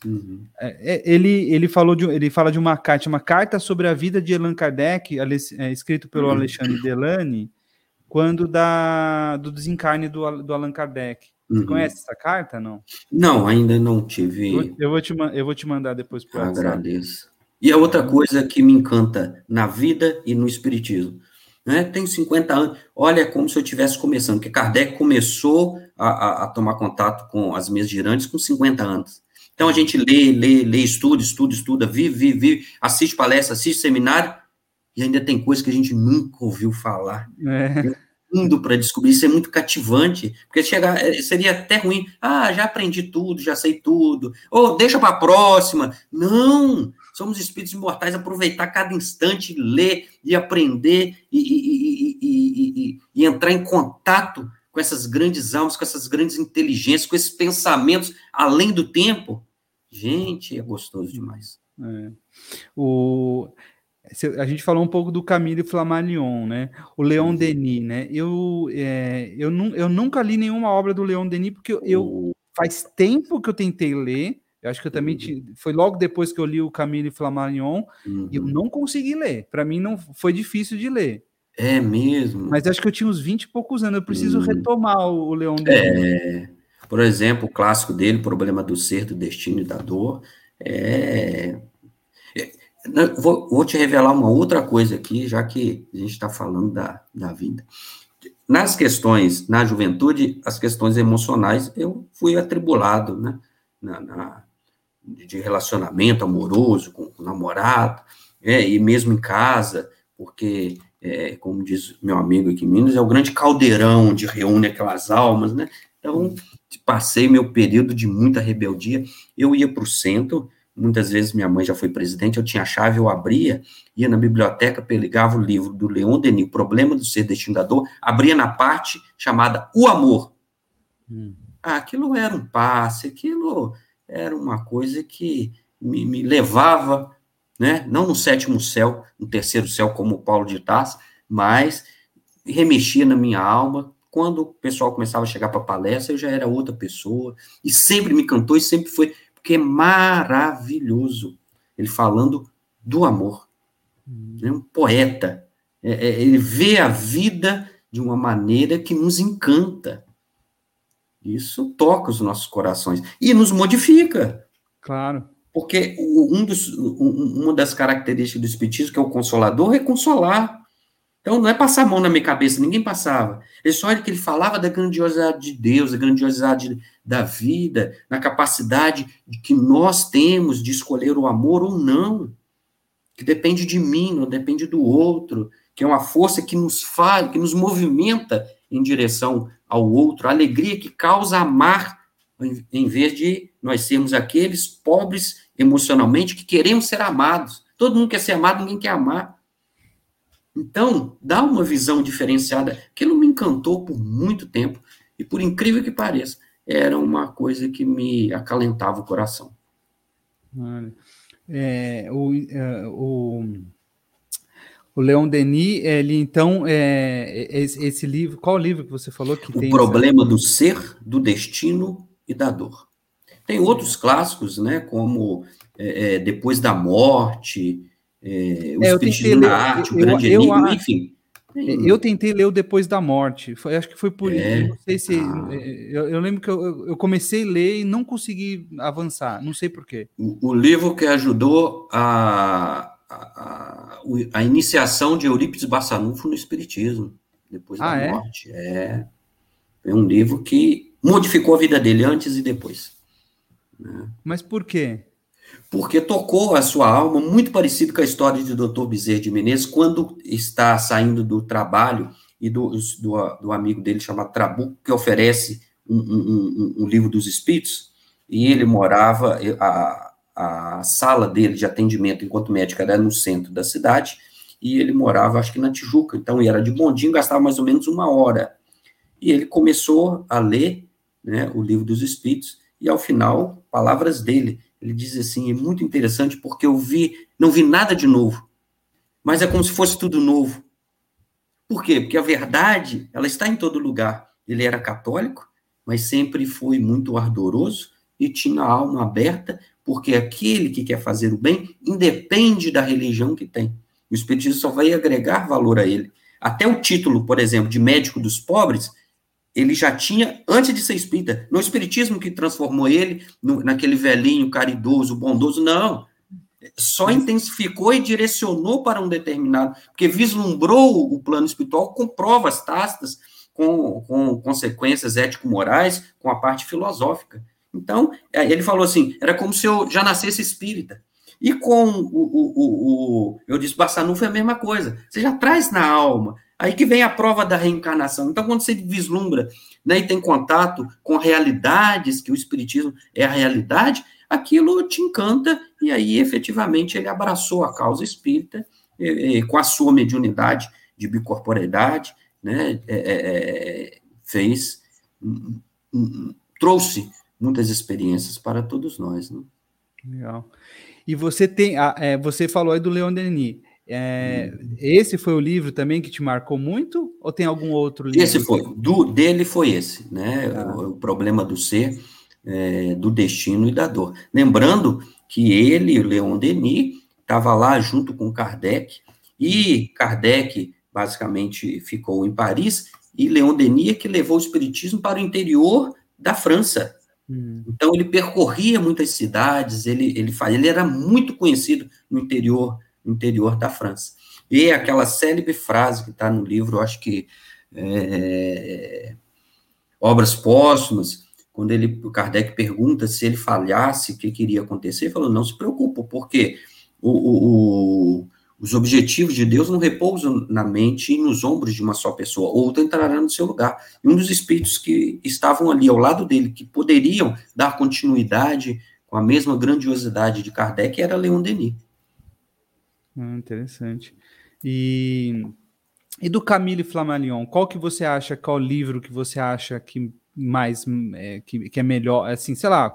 Speaker 1: É. Uhum. É, é, ele, ele falou de, ele fala de uma carta, uma carta sobre a vida de Allan Kardec, é, escrito pelo uhum. Alexandre Delane, quando da, do desencarne do, do Allan Kardec. Você uhum. conhece essa carta, não?
Speaker 2: Não, ainda não tive.
Speaker 1: Eu, vou, te, eu vou te mandar depois
Speaker 2: por Agradeço. E a outra coisa que me encanta na vida e no espiritismo, né? Tenho 50 anos, olha é como se eu estivesse começando, porque Kardec começou a, a, a, tomar contato com as mesas girantes com 50 anos. Então a gente lê, lê, lê, estuda, estuda, estuda, vive, vive, vive, assiste palestra, assiste seminário, e ainda tem coisa que a gente nunca ouviu falar. É mundo para descobrir, isso é muito cativante, porque chegar, é, seria até ruim, ah, já aprendi tudo, já sei tudo, ou deixa para a próxima. Não, somos espíritos imortais, aproveitar cada instante, ler e aprender e, e, e, e, entrar em contato com essas grandes almas, com essas grandes inteligências, com esses pensamentos além do tempo. Gente, é gostoso demais. É.
Speaker 1: O, a gente falou um pouco do Camille Flammarion, né? O Leon uhum. Denis, né? Eu, é, eu, nu, eu nunca li nenhuma obra do Leon Denis, porque eu, eu faz tempo que eu tentei ler. Eu acho que eu também foi logo depois que eu li o Camille Flammarion uhum. e eu uhum. não consegui ler. Para mim não foi difícil de ler.
Speaker 2: É mesmo.
Speaker 1: Mas acho que eu tinha uns 20 e poucos anos. Eu preciso uhum. retomar o, o Leon Denis.
Speaker 2: É, por exemplo, o clássico dele, Problema do Ser, do Destino e da Dor, é Vou, vou, te revelar uma outra coisa aqui, já que a gente está falando da, da vida. Nas questões, na juventude, as questões emocionais, eu fui atribulado, né? Na, na de relacionamento amoroso com, o namorado, é, e mesmo em casa, porque, é, como diz meu amigo aqui em Minas, é o grande caldeirão onde reúne aquelas almas, né? Então, passei meu período de muita rebeldia. Eu ia para o centro, Muitas vezes minha mãe já foi presidente, eu tinha a chave, eu abria, ia na biblioteca, pegava o livro do Leon Denis, O Problema do Ser Destinador, abria na parte chamada O Amor. Hum. Ah, aquilo era um passe, aquilo era uma coisa que me, me, levava, né, não no sétimo céu, no terceiro céu, como o Paulo de Tarso, mas remexia na minha alma. Quando o pessoal começava a chegar para a palestra, eu já era outra pessoa, e sempre me cantou, e sempre foi porque é maravilhoso. Ele falando do amor. Hum. Ele é um poeta. É, é, ele vê a vida de uma maneira que nos encanta. Isso toca os nossos corações e nos modifica.
Speaker 1: Claro.
Speaker 2: Porque um dos, um, uma das características do Espiritismo, que é o consolador, é consolar. Então não é passar a mão na minha cabeça, ninguém passava. É só que ele falava da grandiosidade de Deus, da grandiosidade da vida, na capacidade que nós temos de escolher o amor ou não, que depende de mim, não depende do outro, que é uma força que nos faz, que nos movimenta em direção ao outro, a alegria que causa amar, em vez de nós sermos aqueles pobres emocionalmente que queremos ser amados. Todo mundo quer ser amado, ninguém quer amar. Então, dá uma visão diferenciada. Aquilo me encantou por muito tempo. E por incrível que pareça, era uma coisa que me acalentava o coração.
Speaker 1: É, o, é, o, o Leon Denis, ele então, é, esse, esse, livro, qual livro que você falou que
Speaker 2: o
Speaker 1: tem?
Speaker 2: O problema essa... do ser, do destino e da dor. Tem outros clássicos, né, como é, é Depois da Morte, é, O é, Espiritismo na Arte, eu, O Grande eu, Enigma, eu, enfim.
Speaker 1: Eu tentei ler o Depois da Morte. Foi, acho que foi por é? isso. Não sei se. Ah. Eu, eu, lembro que eu, eu, comecei a ler e não consegui avançar. Não sei porquê.
Speaker 2: O, o livro que ajudou a, a, a, iniciação de Eurípides Bassanufo no Espiritismo. Depois ah, da é? Morte. É. É um livro que modificou a vida dele antes e depois.
Speaker 1: Né? Mas por quê?
Speaker 2: porque tocou a sua alma, muito parecido com a história de Dr. Bezerra de Menezes, quando está saindo do trabalho e do, do, do amigo dele chamado Trabuco, que oferece um, um, um, um, livro dos espíritos, e ele morava, a, a sala dele de atendimento enquanto médico era no centro da cidade, e ele morava, acho que na Tijuca, então era de bondinho, gastava mais ou menos uma hora. E ele começou a ler né, o livro dos espíritos, e ao final, palavras dele, ele diz assim, é muito interessante porque eu vi, não vi nada de novo, mas é como se fosse tudo novo. Por quê? Porque a verdade, ela está em todo lugar. Ele era católico, mas sempre foi muito ardoroso e tinha a alma aberta, porque aquele que quer fazer o bem independe da religião que tem. O Espiritismo só vai agregar valor a ele. Até o título, por exemplo, de médico dos pobres, ele já tinha antes de ser espírita. No espiritismo que transformou ele no, naquele velhinho caridoso, bondoso, não. Só intensificou e direcionou para um determinado, porque vislumbrou o plano espiritual com provas tácitas, com, com consequências ético-morais, com a parte filosófica. Então, é, ele falou assim: era como se eu já nascesse espírita. E com o, o, o, o eu disse, Bassanufo é a mesma coisa. Você já traz na alma Aí que vem a prova da reencarnação. Então, quando você vislumbra né, e tem contato com realidades, que o Espiritismo é a realidade, aquilo te encanta, e aí, efetivamente, ele abraçou a causa espírita e, e, com a sua mediunidade de bicorporeidade, né, é, é, é fez, um, um, trouxe muitas experiências para todos nós. Né?
Speaker 1: Legal. E você tem, é, você falou aí do Leon Denis. É, esse foi o livro também que te marcou muito? Ou tem algum outro livro?
Speaker 2: Esse foi, do, dele foi esse, né? Ah. O, o, problema do ser, é, do destino e da dor. Lembrando que ele, Leon Denis, estava lá junto com Kardec, e Kardec basicamente ficou em Paris, e Leon Denis é que levou o espiritismo para o interior da França. Hum. Então ele percorria muitas cidades, ele, ele, ele era muito conhecido no interior interior da França. E aquela célebre frase que está no livro, acho que é, Obras Póstumas, quando ele, o Kardec pergunta se ele falhasse, o que queria acontecer, ele falou, não se preocupe, porque o, o, os objetivos de Deus não repousam na mente e nos ombros de uma só pessoa, outra entrará no seu lugar. E um dos espíritos que estavam ali ao lado dele, que poderiam dar continuidade com a mesma grandiosidade de Kardec, era Leon Denis.
Speaker 1: Ah, interessante. E, e do Camille Flammarion, qual que você acha, qual livro que você acha que mais é, que, que é melhor, assim, sei lá,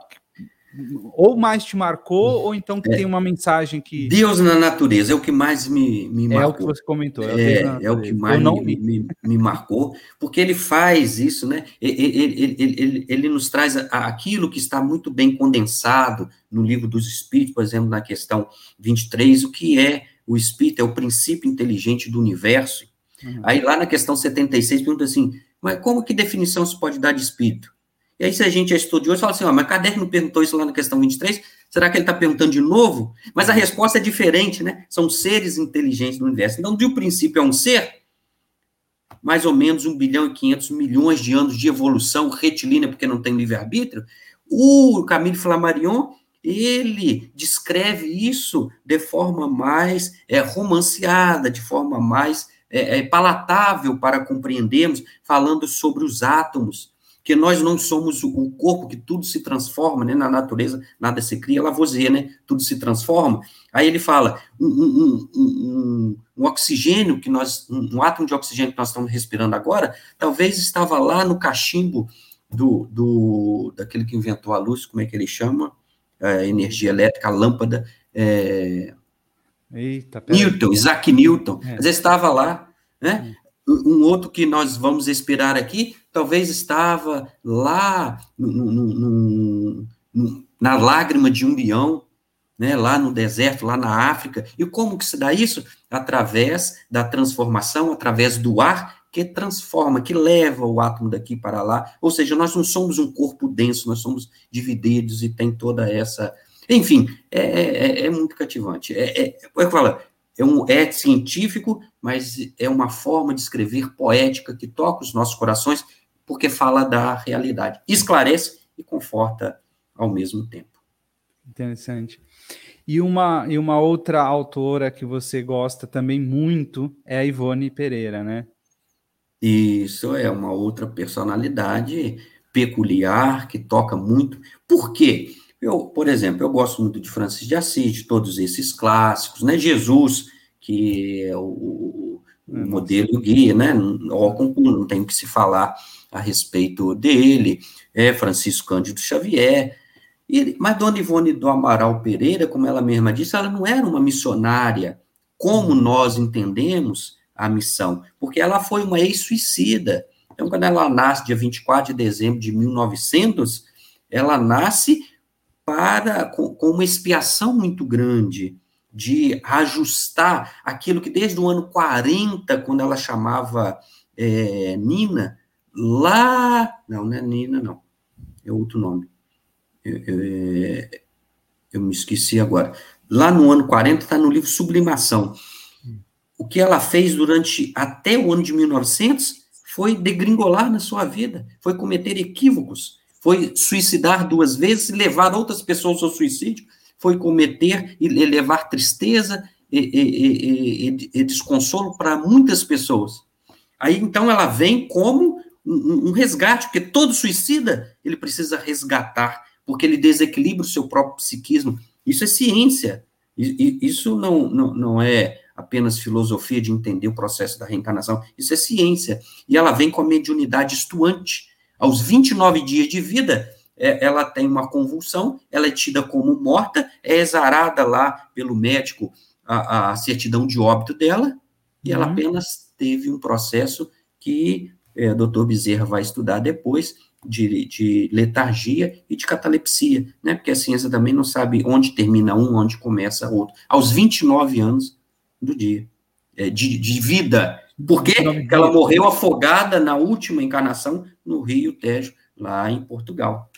Speaker 1: ou mais te marcou, ou então que é, tem uma mensagem que.
Speaker 2: Deus na natureza é o que mais me, me marcou.
Speaker 1: É o que você comentou.
Speaker 2: É, é, é o que mais me, me, me, marcou, porque ele faz isso, né? Ele, ele, ele, ele nos traz aquilo que está muito bem condensado no livro dos Espíritos, por exemplo, na questão 23, o que é o espírito, é o princípio inteligente do universo. Uhum. Aí lá na questão 76 pergunta assim, mas como que definição se pode dar de espírito? E aí, se a gente é estudioso, fala assim, ó, mas Kardec não perguntou isso lá na questão 23, será que ele está perguntando de novo? Mas a resposta é diferente, né? São seres inteligentes do universo. Então, de um princípio é um ser, mais ou menos 1 bilhão e 500 milhões de anos de evolução retilínea, porque não tem livre-arbítrio, o Camille Flammarion, ele descreve isso de forma mais é, romanceada, de forma mais é, é, palatável para compreendermos, falando sobre os átomos, que nós não somos o corpo que tudo se transforma, né? Na natureza, nada se cria, Lavoisier, né? Tudo se transforma. Aí ele fala, um, um, um, um oxigênio que nós, um, átomo de oxigênio que nós estamos respirando agora, talvez estava lá no cachimbo do, do daquele que inventou a luz, como é que ele chama? A energia elétrica, a lâmpada. É... Eita, Newton, Isaac Newton. É. Mas estava lá, né? Um outro que nós vamos esperar aqui, talvez estava lá no, no, no, na lágrima de um leão, né, lá no deserto, lá na África. E como que se dá isso? Através da transformação, através do ar que transforma, que leva o átomo daqui para lá. Ou seja, nós não somos um corpo denso, nós somos divididos e tem toda essa. Enfim, é, é, é, é muito cativante. É, é, eu falo, é, um, é científico, mas é uma forma de escrever poética que toca os nossos corações, porque fala da realidade. Esclarece e conforta ao mesmo tempo.
Speaker 1: Interessante. E uma, e uma outra autora que você gosta também muito é a Ivone Pereira, né?
Speaker 2: Isso é uma outra personalidade peculiar que toca muito. Por quê? Eu, por exemplo, eu gosto muito de Francis de Assis, de todos esses clássicos, né? Jesus, que é o, o é, modelo guia, né? Não, não tem que se falar a respeito dele, é Francisco Cândido Xavier. E, mas Dona Ivone do Amaral Pereira, como ela mesma disse, ela não era uma missionária como nós entendemos a missão, porque ela foi uma ex-suicida. Então, quando ela nasce, dia 24 de dezembro de 1900, ela nasce para com, com uma expiação muito grande de ajustar aquilo que desde o ano 40, quando ela chamava é, Nina, lá. Não, não é Nina, não. É outro nome. Eu, eu, eu me esqueci agora. Lá no ano 40 está no livro Sublimação. O que ela fez durante até o ano de 1900 foi degringolar na sua vida, foi cometer equívocos, foi suicidar duas vezes e levar outras pessoas ao suicídio, foi cometer e levar tristeza e, e, e, e desconsolo para muitas pessoas. Aí então ela vem como um, um, resgate, porque todo suicida ele precisa resgatar, porque ele desequilibra o seu próprio psiquismo. Isso é ciência. Isso não, não, não é apenas filosofia de entender o processo da reencarnação. Isso é ciência. E ela vem com a mediunidade estuante. Aos 29 dias de vida, é, ela tem uma convulsão, ela é tida como morta, é exarada lá pelo médico a, a certidão de óbito dela, e ela uhum. apenas teve um processo que é, doutor Bezerra vai estudar depois, de, de, letargia e de catalepsia, né? Porque a ciência também não sabe onde termina um, onde começa outro. Aos 29 anos do dia, é, de, de vida. Por quê? Porque ela morreu afogada na última encarnação no Rio Tejo, lá em Portugal.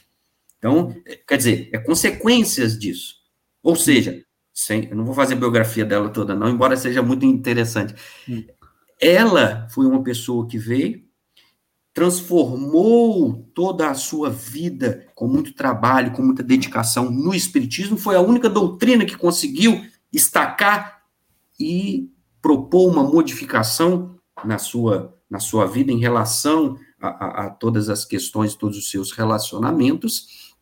Speaker 2: Então, é, quer dizer, é consequências disso. Ou seja, sem, eu não vou fazer a biografia dela toda, não, embora seja muito interessante. Hum. Ela foi uma pessoa que veio, transformou toda a sua vida com muito trabalho, com muita dedicação no Espiritismo, foi a única doutrina que conseguiu destacar e propor uma modificação na sua, na sua vida em relação a, a, a todas as questões, todos os seus relacionamentos.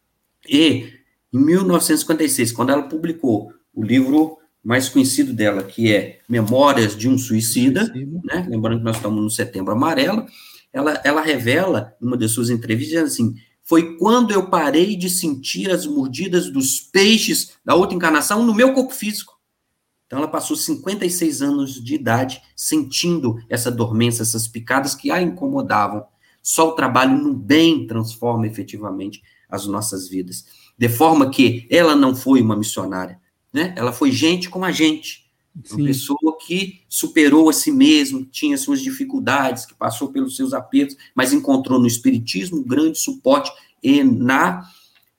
Speaker 2: E, em 1956, quando ela publicou o livro mais conhecido dela, que é Memórias de um Suicida, Suicida. Né? lembrando que nós estamos no Setembro Amarelo, ela, ela revela, numa de suas entrevistas, assim, foi quando eu parei de sentir as mordidas dos peixes da outra encarnação no meu corpo físico. Então, ela passou 56 anos de idade sentindo essa dormência, essas picadas que a incomodavam. Só o trabalho no bem transforma efetivamente as nossas vidas. De forma que ela não foi uma missionária, né? Ela foi gente como a gente. Sim. Uma pessoa que superou a si mesmo, tinha suas dificuldades, que passou pelos seus apertos, mas encontrou no Espiritismo um grande suporte e na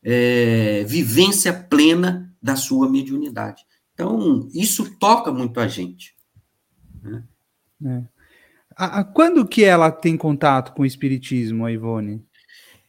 Speaker 2: é, vivência plena da sua mediunidade. Então, isso toca muito a gente. Né?
Speaker 1: É. A, a, quando que ela tem contato com o Espiritismo, a Ivone?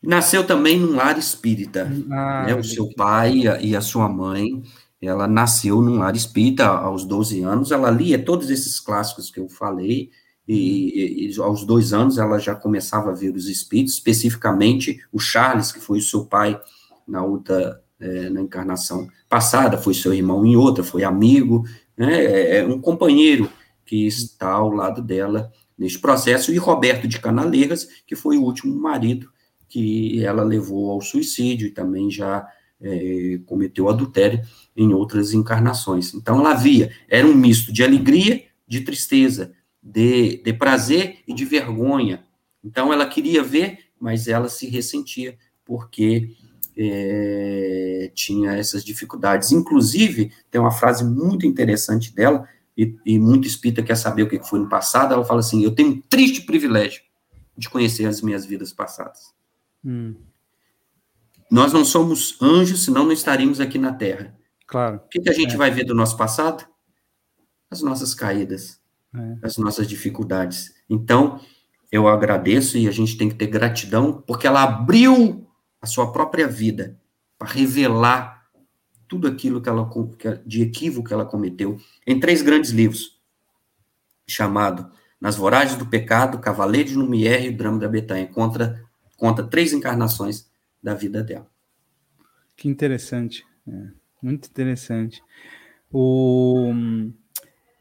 Speaker 2: Nasceu também num lar espírita. Ah, né? O seu pai e a, e a, sua mãe, ela nasceu num lar espírita aos 12 anos, ela lia todos esses clássicos que eu falei, e, e, aos dois anos ela já começava a ver os espíritos, especificamente o Charles, que foi o seu pai na outra, é, na encarnação passada, foi seu irmão em outra, foi amigo, né, é, é um companheiro que está ao lado dela neste processo, e Roberto de Canaleiras, que foi o último marido que ela levou ao suicídio e também já é, cometeu adultério em outras encarnações. Então ela via, era um misto de alegria, de tristeza, de, de prazer e de vergonha. Então ela queria ver, mas ela se ressentia, porque é, tinha essas dificuldades. Inclusive, tem uma frase muito interessante dela, e, e muito espírita quer saber o que foi no passado, ela fala assim, eu tenho um triste privilégio de conhecer as minhas vidas passadas. Hum. Nós não somos anjos, senão não estaríamos aqui na Terra.
Speaker 1: Claro.
Speaker 2: O que, que a gente é. vai ver do nosso passado? As nossas caídas, é. as nossas dificuldades. Então, eu agradeço e a gente tem que ter gratidão, porque ela abriu a sua própria vida para revelar tudo aquilo que ela de equívoco que ela cometeu em três grandes livros, chamado Nas Voragens do Pecado, Cavaleiro de Lumière e o Drama da Betanha, contra, conta três encarnações da vida dela.
Speaker 1: Que interessante, é, muito interessante. O...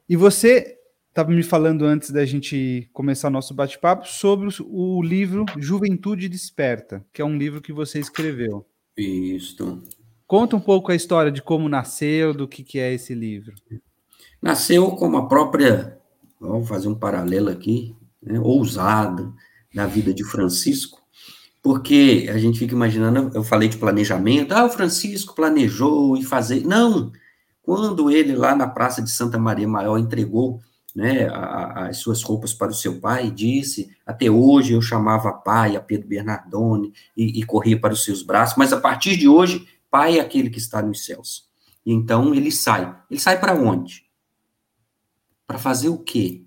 Speaker 1: E você estava me falando antes da gente começar nosso bate-papo sobre o livro Juventude Desperta, que é um livro que você escreveu.
Speaker 2: Isso.
Speaker 1: Conta um pouco a história de como nasceu, do que, que é esse livro.
Speaker 2: Nasceu como a própria, vamos fazer um paralelo aqui, né, ousado, da vida de Francisco, porque a gente fica imaginando, eu falei de planejamento, ah, o Francisco planejou e fazer. Não! Quando ele, lá na Praça de Santa Maria Maior, entregou né, a, as suas roupas para o seu pai, disse: Até hoje eu chamava pai a Pedro Bernardone e, e corria para os seus braços, mas a partir de hoje, pai é aquele que está nos céus. E então ele sai. Ele sai para onde? Para fazer o quê?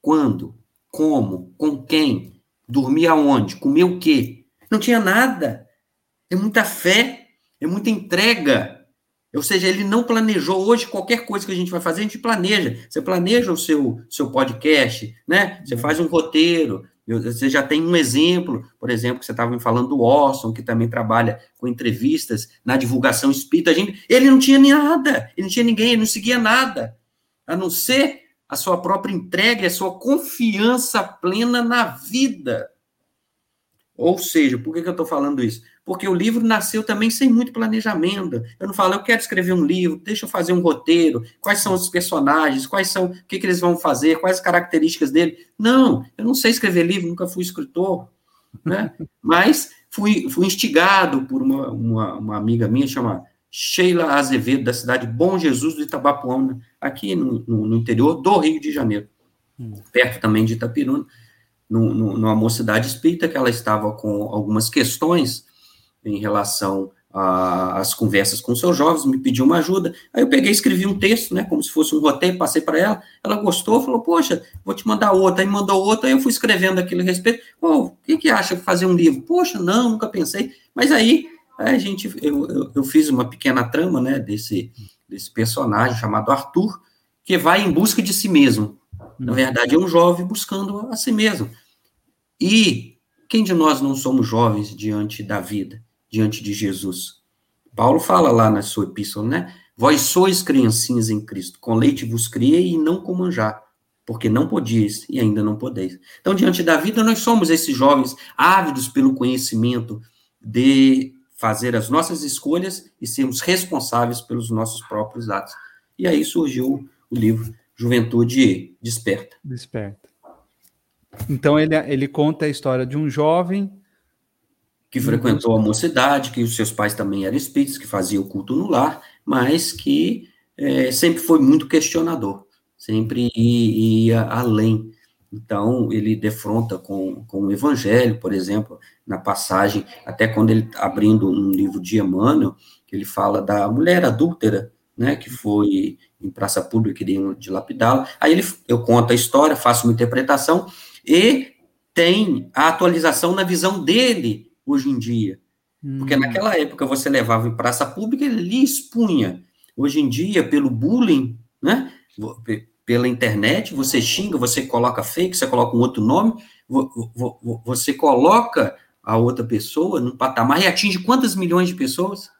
Speaker 2: Quando? Como? Com quem? Dormir aonde? Comer o quê? Não tinha nada. É muita fé, é muita entrega. Ou seja, ele não planejou hoje qualquer coisa que a gente vai fazer, a gente planeja. Você planeja o seu, seu podcast, né? Você faz um roteiro. Você já tem um exemplo, por exemplo, que você estava me falando do Orson, que também trabalha com entrevistas na divulgação espírita. A gente, ele não tinha nada, ele não tinha ninguém, ele não seguia nada, a não ser a sua própria entrega, a sua confiança plena na vida. Ou seja, por que, que eu estou falando isso? Porque o livro nasceu também sem muito planejamento. Eu não falo, eu quero escrever um livro, deixa eu fazer um roteiro, quais são os personagens, quais são, o que, que eles vão fazer, quais as características dele. Não, eu não sei escrever livro, nunca fui escritor, né? *laughs* Mas fui, fui instigado por uma, uma, uma amiga minha chamada Sheila Azevedo, da cidade de Bom Jesus do Itabapuã, aqui no, no, no interior do Rio de Janeiro, hum. perto também de Itapiruna no, no, numa mocidade espírita que ela estava com algumas questões em relação às conversas com seus jovens, me pediu uma ajuda. Aí eu peguei e escrevi um texto, né, como se fosse um roteiro, passei para ela. Ela gostou, falou: Poxa, vou te mandar outra. Aí mandou outra, aí eu fui escrevendo aquilo a respeito. Oh, o que, que acha fazer um livro? Poxa, não, nunca pensei. Mas aí a gente, eu, eu, eu fiz uma pequena trama, né, desse, desse personagem chamado Arthur, que vai em busca de si mesmo. Na verdade, é um jovem buscando a si mesmo. E quem de nós não somos jovens diante da vida, diante de Jesus? Paulo fala lá na sua epístola, né? Vós sois criancinhas em Cristo, com leite vos criei e não com manjar, porque não podias e ainda não podeis. Então, diante da vida, nós somos esses jovens ávidos pelo conhecimento de fazer as nossas escolhas e sermos responsáveis pelos nossos próprios atos. E aí surgiu o livro Juventude Desperta.
Speaker 1: Desperta. Então ele, ele conta a história de um jovem
Speaker 2: que frequentou a mocidade, que os seus pais também eram espíritos, que fazia o culto no lar, mas que é, sempre foi muito questionador, sempre ia, além. Então, ele defronta com, com o evangelho, por exemplo, na passagem, até quando ele, abrindo um livro de Emmanuel, que ele fala da mulher adúltera, né, que foi em praça pública, queriam dilapidá-la. Aí ele, eu conto a história, faço uma interpretação e tem a atualização na visão dele hoje em dia. Hum. Porque naquela época você levava em praça pública, ele lhe expunha. Hoje em dia, pelo bullying, né, pela internet, você xinga, você coloca fake, você coloca um outro nome, você coloca a outra pessoa num patamar e atinge quantas milhões de pessoas?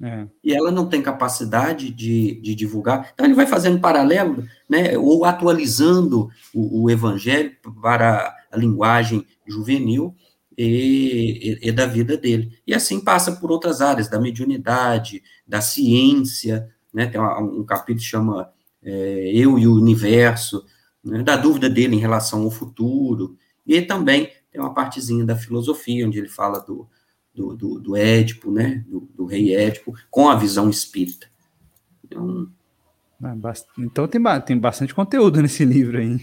Speaker 2: É. E ela não tem capacidade de, de, divulgar. Então, ele vai fazendo paralelo, né, ou atualizando o, o evangelho para a linguagem juvenil e, e, e, da vida dele. E assim passa por outras áreas, da mediunidade, da ciência, né, tem um, um capítulo que chama é, Eu e o Universo, né, da dúvida dele em relação ao futuro, e também tem uma partezinha da filosofia, onde ele fala do, do, do, do Édipo, né, do, do, rei Édipo, com a visão espírita.
Speaker 1: Então, ah, então tem, tem bastante conteúdo nesse livro aí.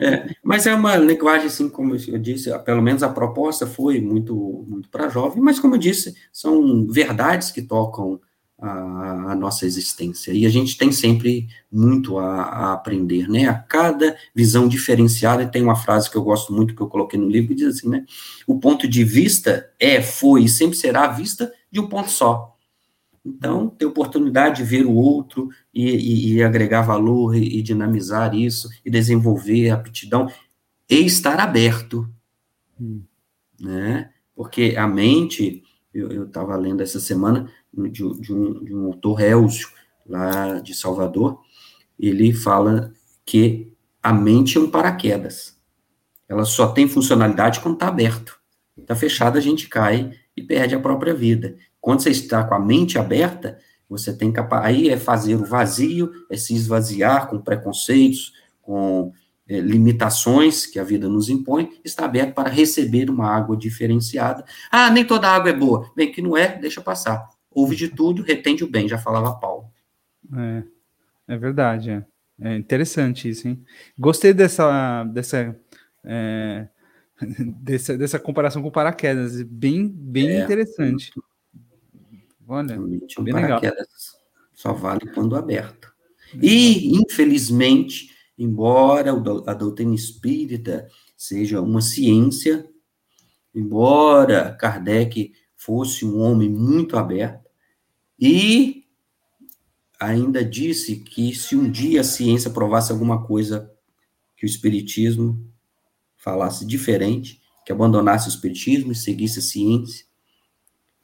Speaker 2: É, mas é uma linguagem, assim, como eu disse, pelo menos a proposta foi muito, muito para jovem, mas como eu disse, são verdades que tocam a, a, nossa existência. E a gente tem sempre muito a, a, aprender, né? A cada visão diferenciada, tem uma frase que eu gosto muito, que eu coloquei no livro, que diz assim, né? O ponto de vista é, foi e sempre será a vista de um ponto só. Então, ter oportunidade de ver o outro e, e, e agregar valor e, e, dinamizar isso, e desenvolver a aptidão, e estar aberto, hum. né? Porque a mente, eu estava lendo essa semana, de, de, um, de um autor lá de Salvador, ele fala que a mente é um paraquedas. Ela só tem funcionalidade quando está aberto. Está fechado, a gente cai e perde a própria vida. Quando você está com a mente aberta, você tem capaz. Aí é fazer o vazio, é se esvaziar com preconceitos, com é, limitações que a vida nos impõe, está aberto para receber uma água diferenciada. Ah, nem toda água é boa. Bem, que não é, deixa passar ouve de tudo, retende o bem, já falava Paulo.
Speaker 1: É, é verdade, é. é interessante isso, hein? Gostei dessa, dessa, é, *laughs* dessa, dessa comparação com paraquedas, bem, bem é, interessante.
Speaker 2: Olha, um bem paraquedas legal. só vale quando aberto. E, infelizmente, embora a doutrina espírita seja uma ciência, embora Kardec fosse um homem muito aberto, e ainda disse que se um dia a ciência provasse alguma coisa que o espiritismo falasse diferente, que abandonasse o espiritismo e seguisse a ciência,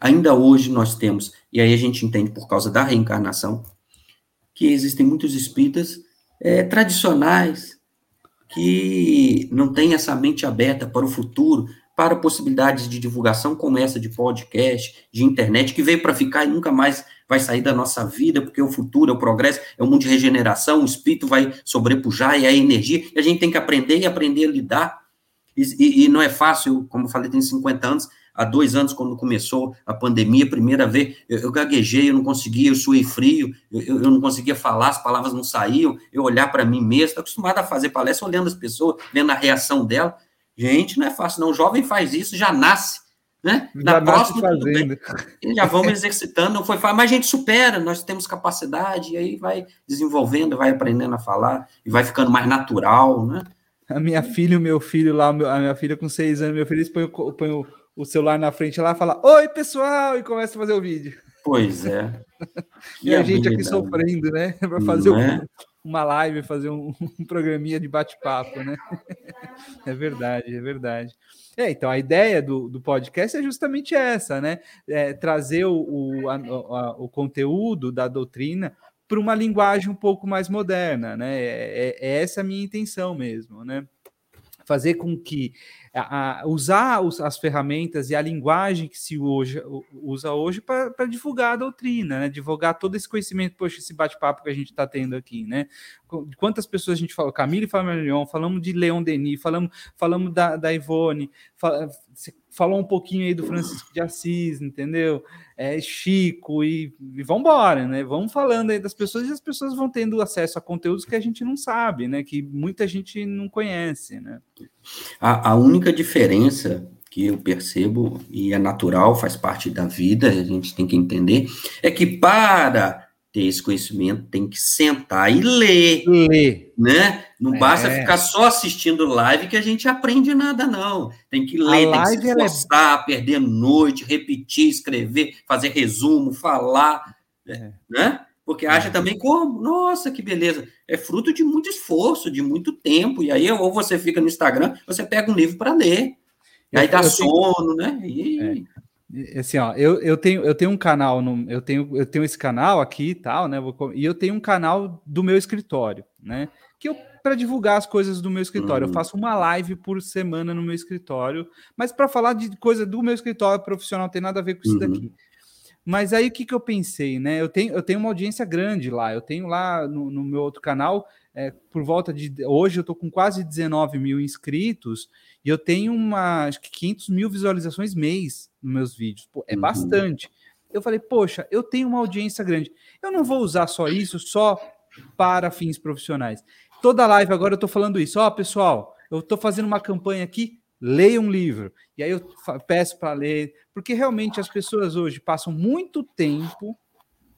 Speaker 2: ainda hoje nós temos, e aí a gente entende por causa da reencarnação, que existem muitos espíritas é, tradicionais que não têm essa mente aberta para o futuro, para possibilidades de divulgação como essa de podcast, de internet, que veio para ficar e nunca mais vai sair da nossa vida, porque o futuro, é o progresso, é um mundo de regeneração, o espírito vai sobrepujar e a energia, e a gente tem que aprender e aprender a lidar. E, e, e não é fácil, como eu falei, tem 50 anos, há dois anos, quando começou a pandemia, primeira vez, eu, eu gaguejei, eu não conseguia, eu suei frio, eu, eu, não conseguia falar, as palavras não saíam, eu olhar para mim mesmo, estou acostumado a fazer palestra olhando as pessoas, vendo a reação dela, Gente, não é fácil, não. O jovem faz isso, já nasce. Né? Já Na próxima, fazendo. já vamos exercitando, não foi fácil, mas a gente supera, nós temos capacidade, e aí vai desenvolvendo, vai aprendendo a falar, e vai ficando mais natural, né?
Speaker 1: A minha filha e o meu filho lá, a minha filha com seis anos, meu filho, eles põem, põem o, o, celular na frente lá e fala, oi, pessoal, e começa a fazer o vídeo.
Speaker 2: Pois é.
Speaker 1: e, *laughs* e a, gente aqui sofrendo, né? *laughs* Para fazer o, é? Uma live, fazer um, *laughs* um programinha de bate-papo, né? é verdade, é verdade. É, então a ideia do, do podcast é justamente essa, né? É, trazer o, o, a, a, o conteúdo da doutrina para uma linguagem um pouco mais moderna, né? É, é, é essa a minha intenção mesmo, né? Fazer com que a, a usar os, as ferramentas e a linguagem que se hoje, usa hoje para divulgar a doutrina, né? divulgar todo esse conhecimento, poxa, esse bate-papo que a gente está tendo aqui, né? Quantas pessoas a gente falou, Camille Famelion, falamos de Leon Denis, falamos, falamos da, da Ivone, fal, falou um pouquinho aí do Francisco de Assis, entendeu? É Chico e, e vamos embora, né? Vamos falando aí das pessoas e as pessoas vão tendo acesso a conteúdos que a gente não sabe, né? Que muita gente não conhece, né?
Speaker 2: A, a única diferença que eu percebo, e é natural, faz parte da vida, a gente tem que entender, é que para ter esse conhecimento tem que sentar e ler. Ler. Né? Não é. basta ficar só assistindo live que a gente aprende nada, não. Tem que ler, tem que se é esforçar, é... perder noite, repetir, escrever, fazer resumo, falar. É. Né? Porque acha também como, nossa, que beleza. É fruto de muito esforço, de muito tempo. E aí, ou você fica no Instagram, você pega um livro para ler. E aí dá sono, né? E...
Speaker 1: É. Assim, ó, eu, eu, tenho, eu tenho um canal, no, eu, tenho, eu tenho esse canal aqui e tal, né? E eu tenho um canal do meu escritório, né? Que eu para divulgar as coisas do meu escritório. Uhum. Eu faço uma live por semana no meu escritório, mas para falar de coisa do meu escritório profissional, tem nada a ver com isso uhum. daqui. Mas aí o que, que eu pensei, né? Eu tenho, eu tenho uma audiência grande lá. Eu tenho lá no, no meu outro canal, é, por volta de. Hoje eu tô com quase 19 mil inscritos e eu tenho uma, acho que 500 mil visualizações mês nos meus vídeos. Pô, é uhum. bastante. Eu falei, poxa, eu tenho uma audiência grande. Eu não vou usar só isso só para fins profissionais. Toda live agora eu tô falando isso. Ó, oh, pessoal, eu tô fazendo uma campanha aqui leia um livro. E aí eu peço para ler, porque realmente as pessoas hoje passam muito tempo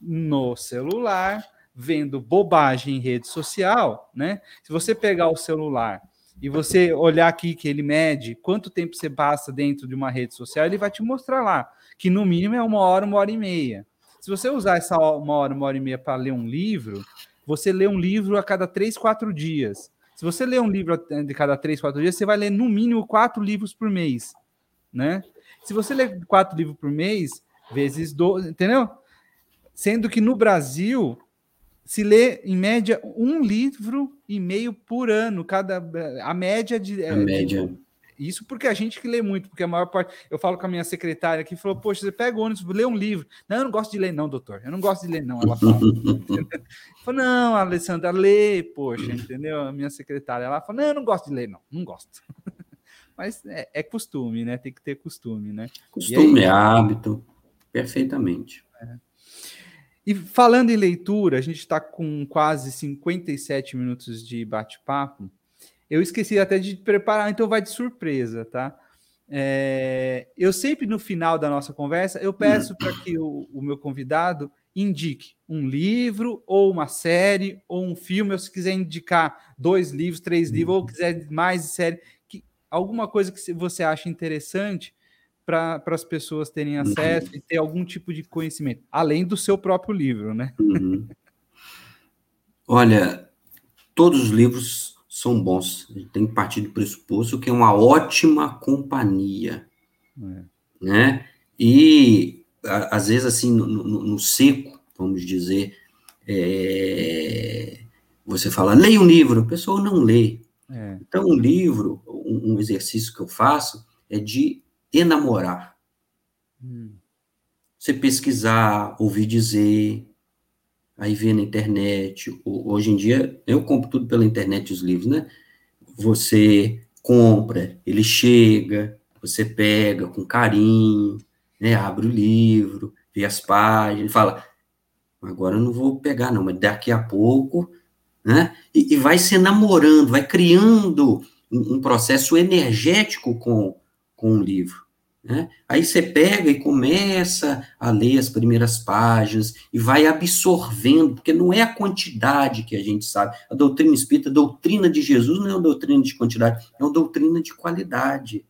Speaker 1: no celular, vendo bobagem em rede social, né? Se você pegar o celular e você olhar aqui que ele mede quanto tempo você passa dentro de uma rede social, ele vai te mostrar lá que no mínimo é uma hora, uma hora e meia. Se você usar essa uma hora, uma hora e meia para ler um livro, você lê um livro a cada três, quatro dias. Se você lê um livro de cada três, quatro dias, você vai ler no mínimo quatro livros por mês, né? Se você lê quatro livros por mês, vezes 12, entendeu? Sendo que no Brasil se lê em média um livro e meio por ano, cada a média de
Speaker 2: a média. De,
Speaker 1: isso porque a gente que lê muito, porque a maior parte. Eu falo com a minha secretária que falou: Poxa, você pega o ônibus, lê um livro. Não, eu não gosto de ler, não, doutor. Eu não gosto de ler, não. Ela fala. *laughs* falou: Não, Alessandra, lê, poxa, entendeu? A minha secretária. Ela falou: Não, eu não gosto de ler, não. Não gosto. *laughs* Mas é, é costume, né? Tem que ter costume, né?
Speaker 2: Costume, aí, é hábito. Perfeitamente. É.
Speaker 1: E falando em leitura, a gente está com quase 57 minutos de bate-papo. Eu esqueci até de preparar, então vai de surpresa, tá? É, eu sempre no final da nossa conversa eu peço para que o, o, meu convidado indique um livro ou uma série ou um filme, ou se quiser indicar dois livros, três livros, ou quiser mais de série, que, alguma coisa que você acha interessante para as pessoas terem uhum. acesso uhum. e ter algum tipo de conhecimento, além do seu próprio livro, né?
Speaker 2: Uhum. Olha, todos os livros são bons. A gente tem que partir do pressuposto que é uma ótima companhia, é. né? E a, às vezes assim no, no, no seco, vamos dizer, é, você fala leia um livro, a pessoa não lê. É. Então um livro, um, um, exercício que eu faço é de enamorar. Hum. Você pesquisar, ouvir dizer, aí vê na internet. Hoje em dia, eu compro tudo pela internet, os livros, né? Você compra, ele chega, você pega com carinho, né? Abre o livro, vê as páginas, fala, agora eu não vou pegar não, mas daqui a pouco, né? E, e vai se namorando, vai criando um, um processo energético com, com o livro. Né? Aí você pega e começa a ler as primeiras páginas e vai absorvendo, porque não é a quantidade que a gente sabe. A doutrina espírita, a doutrina de Jesus não é uma doutrina de quantidade, é uma doutrina de qualidade.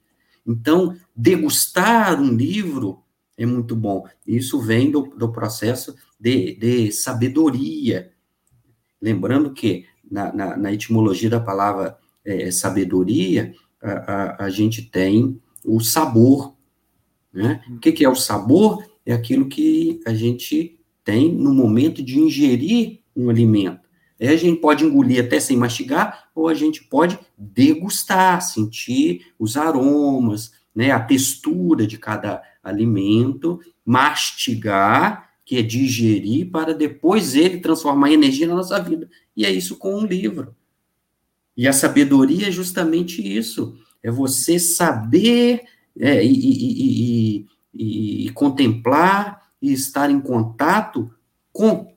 Speaker 2: Então, degustar um livro é muito bom. Isso vem do, do processo de, de sabedoria. Lembrando que na, na, na etimologia da palavra é, sabedoria, a, a, a gente tem o sabor né? O que, que é o sabor? É aquilo que a gente tem no momento de ingerir um alimento. Aí a gente pode engolir até sem mastigar, ou a gente pode degustar, sentir os aromas, né, a textura de cada alimento, mastigar, que é digerir, para depois ele transformar energia na nossa vida. E é isso com um livro. E a sabedoria é justamente isso: é você saber é, e, e, e, e, contemplar e estar em contato com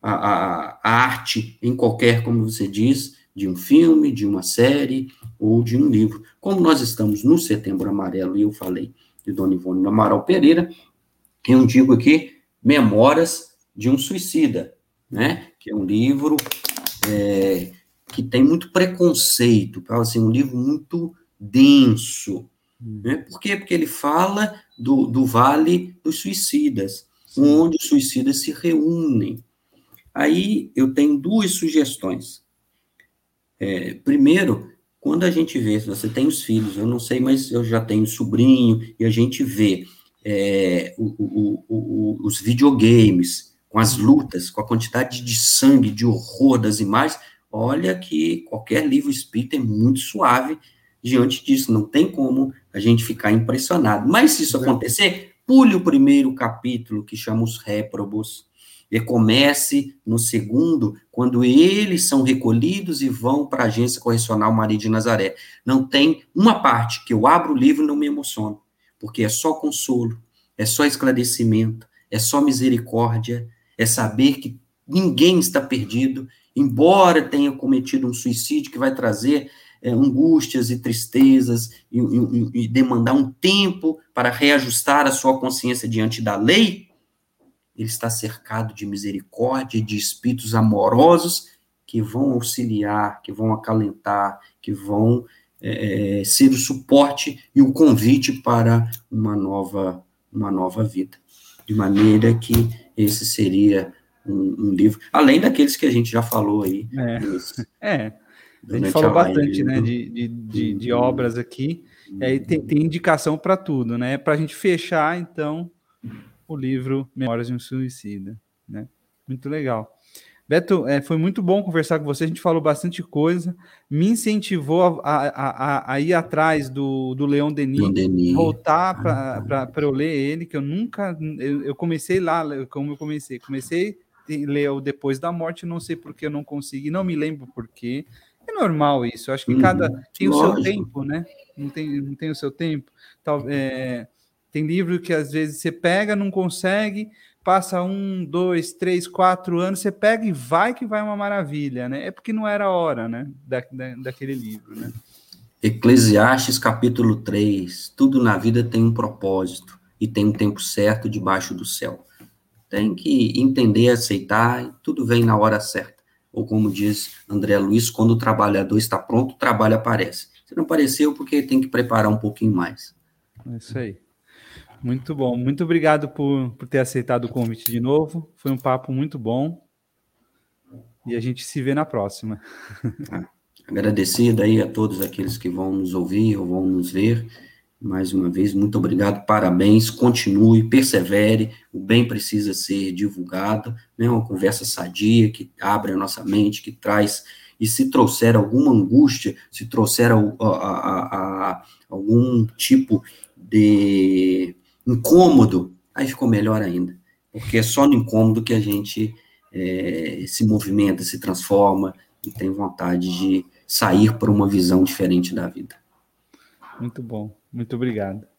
Speaker 2: a, a, a, arte em qualquer, como você diz, de um filme, de uma série ou de um livro. Como nós estamos no Setembro Amarelo, e eu falei de Dona Ivone Amaral Pereira, eu digo aqui Memórias de um Suicida, né? que é um livro é, que tem muito preconceito, assim, um livro muito denso, né? Por quê? Porque ele fala do, do Vale dos Suicidas, Sim. onde os suicidas se reúnem. Aí eu tenho duas sugestões. É, primeiro, quando a gente vê, você tem os filhos, eu não sei, mas eu já tenho sobrinho, e a gente vê é, o, o, o, os videogames, com as lutas, com a quantidade de sangue, de horror das imagens, olha que qualquer livro espírita é muito suave diante disso, não tem como a gente ficar impressionado. Mas se isso acontecer, pule o primeiro capítulo, que chama os réprobos, e comece no segundo, quando eles são recolhidos e vão para a agência correcional Maria de Nazaré. Não tem uma parte que eu abro o livro e não me emociono, porque é só consolo, é só esclarecimento, é só misericórdia, é saber que ninguém está perdido, embora tenha cometido um suicídio que vai trazer é, angústias e tristezas e, e, e demandar um tempo para reajustar a sua consciência diante da lei, ele está cercado de misericórdia e de espíritos amorosos que vão auxiliar, que vão acalentar, que vão é, é, ser o suporte e o convite para uma nova, uma nova vida. De maneira que esse seria um, um livro, além daqueles que a gente já falou aí.
Speaker 1: É, é. A gente falou bastante né, de, de, de, de, obras aqui, e aí tem, tem indicação para tudo, né? Para a gente fechar, então, o livro Memórias de um Suicida. Né? Muito legal. Beto, é, foi muito bom conversar com você. A gente falou bastante coisa. Me incentivou a, a, a, a ir atrás do, do Leon Denis, Denis. voltar para eu ler ele, que eu nunca. Eu, eu, comecei lá, como eu comecei. Comecei a ler o Depois da Morte, não sei porque eu não consegui, não me lembro porquê. É normal isso. Eu acho que cada. Uhum. Tem o seu tempo, né? Não tem, não tem o seu tempo. Tal, é, tem livro que às vezes você pega, não consegue, passa um, dois, três, quatro anos, você pega e vai que vai uma maravilha, né? É porque não era a hora, né? Da, da, daquele livro, né?
Speaker 2: Eclesiastes capítulo 3, tudo na vida tem um propósito e tem um tempo certo debaixo do céu. Tem que entender, aceitar, e tudo vem na hora certa. Ou como diz André Luiz, quando o trabalhador está pronto, o trabalho aparece. Se não apareceu, porque tem que preparar um pouquinho mais.
Speaker 1: É isso aí. Muito bom. Muito obrigado por, por ter aceitado o convite de novo. Foi um papo muito bom. E a gente se vê na próxima.
Speaker 2: Agradecido aí a todos aqueles que vão nos ouvir ou vão nos ver. Mais uma vez, muito obrigado, parabéns, continue, persevere, o bem precisa ser divulgado, né? Uma conversa sadia que abre a nossa mente, que traz, e se trouxer alguma angústia, se trouxer a, a, a, algum tipo de incômodo, aí ficou melhor ainda. Porque é só no incômodo que a gente é, se movimenta, se transforma e tem vontade de sair para uma visão diferente da vida.
Speaker 1: Muito bom, muito obrigado.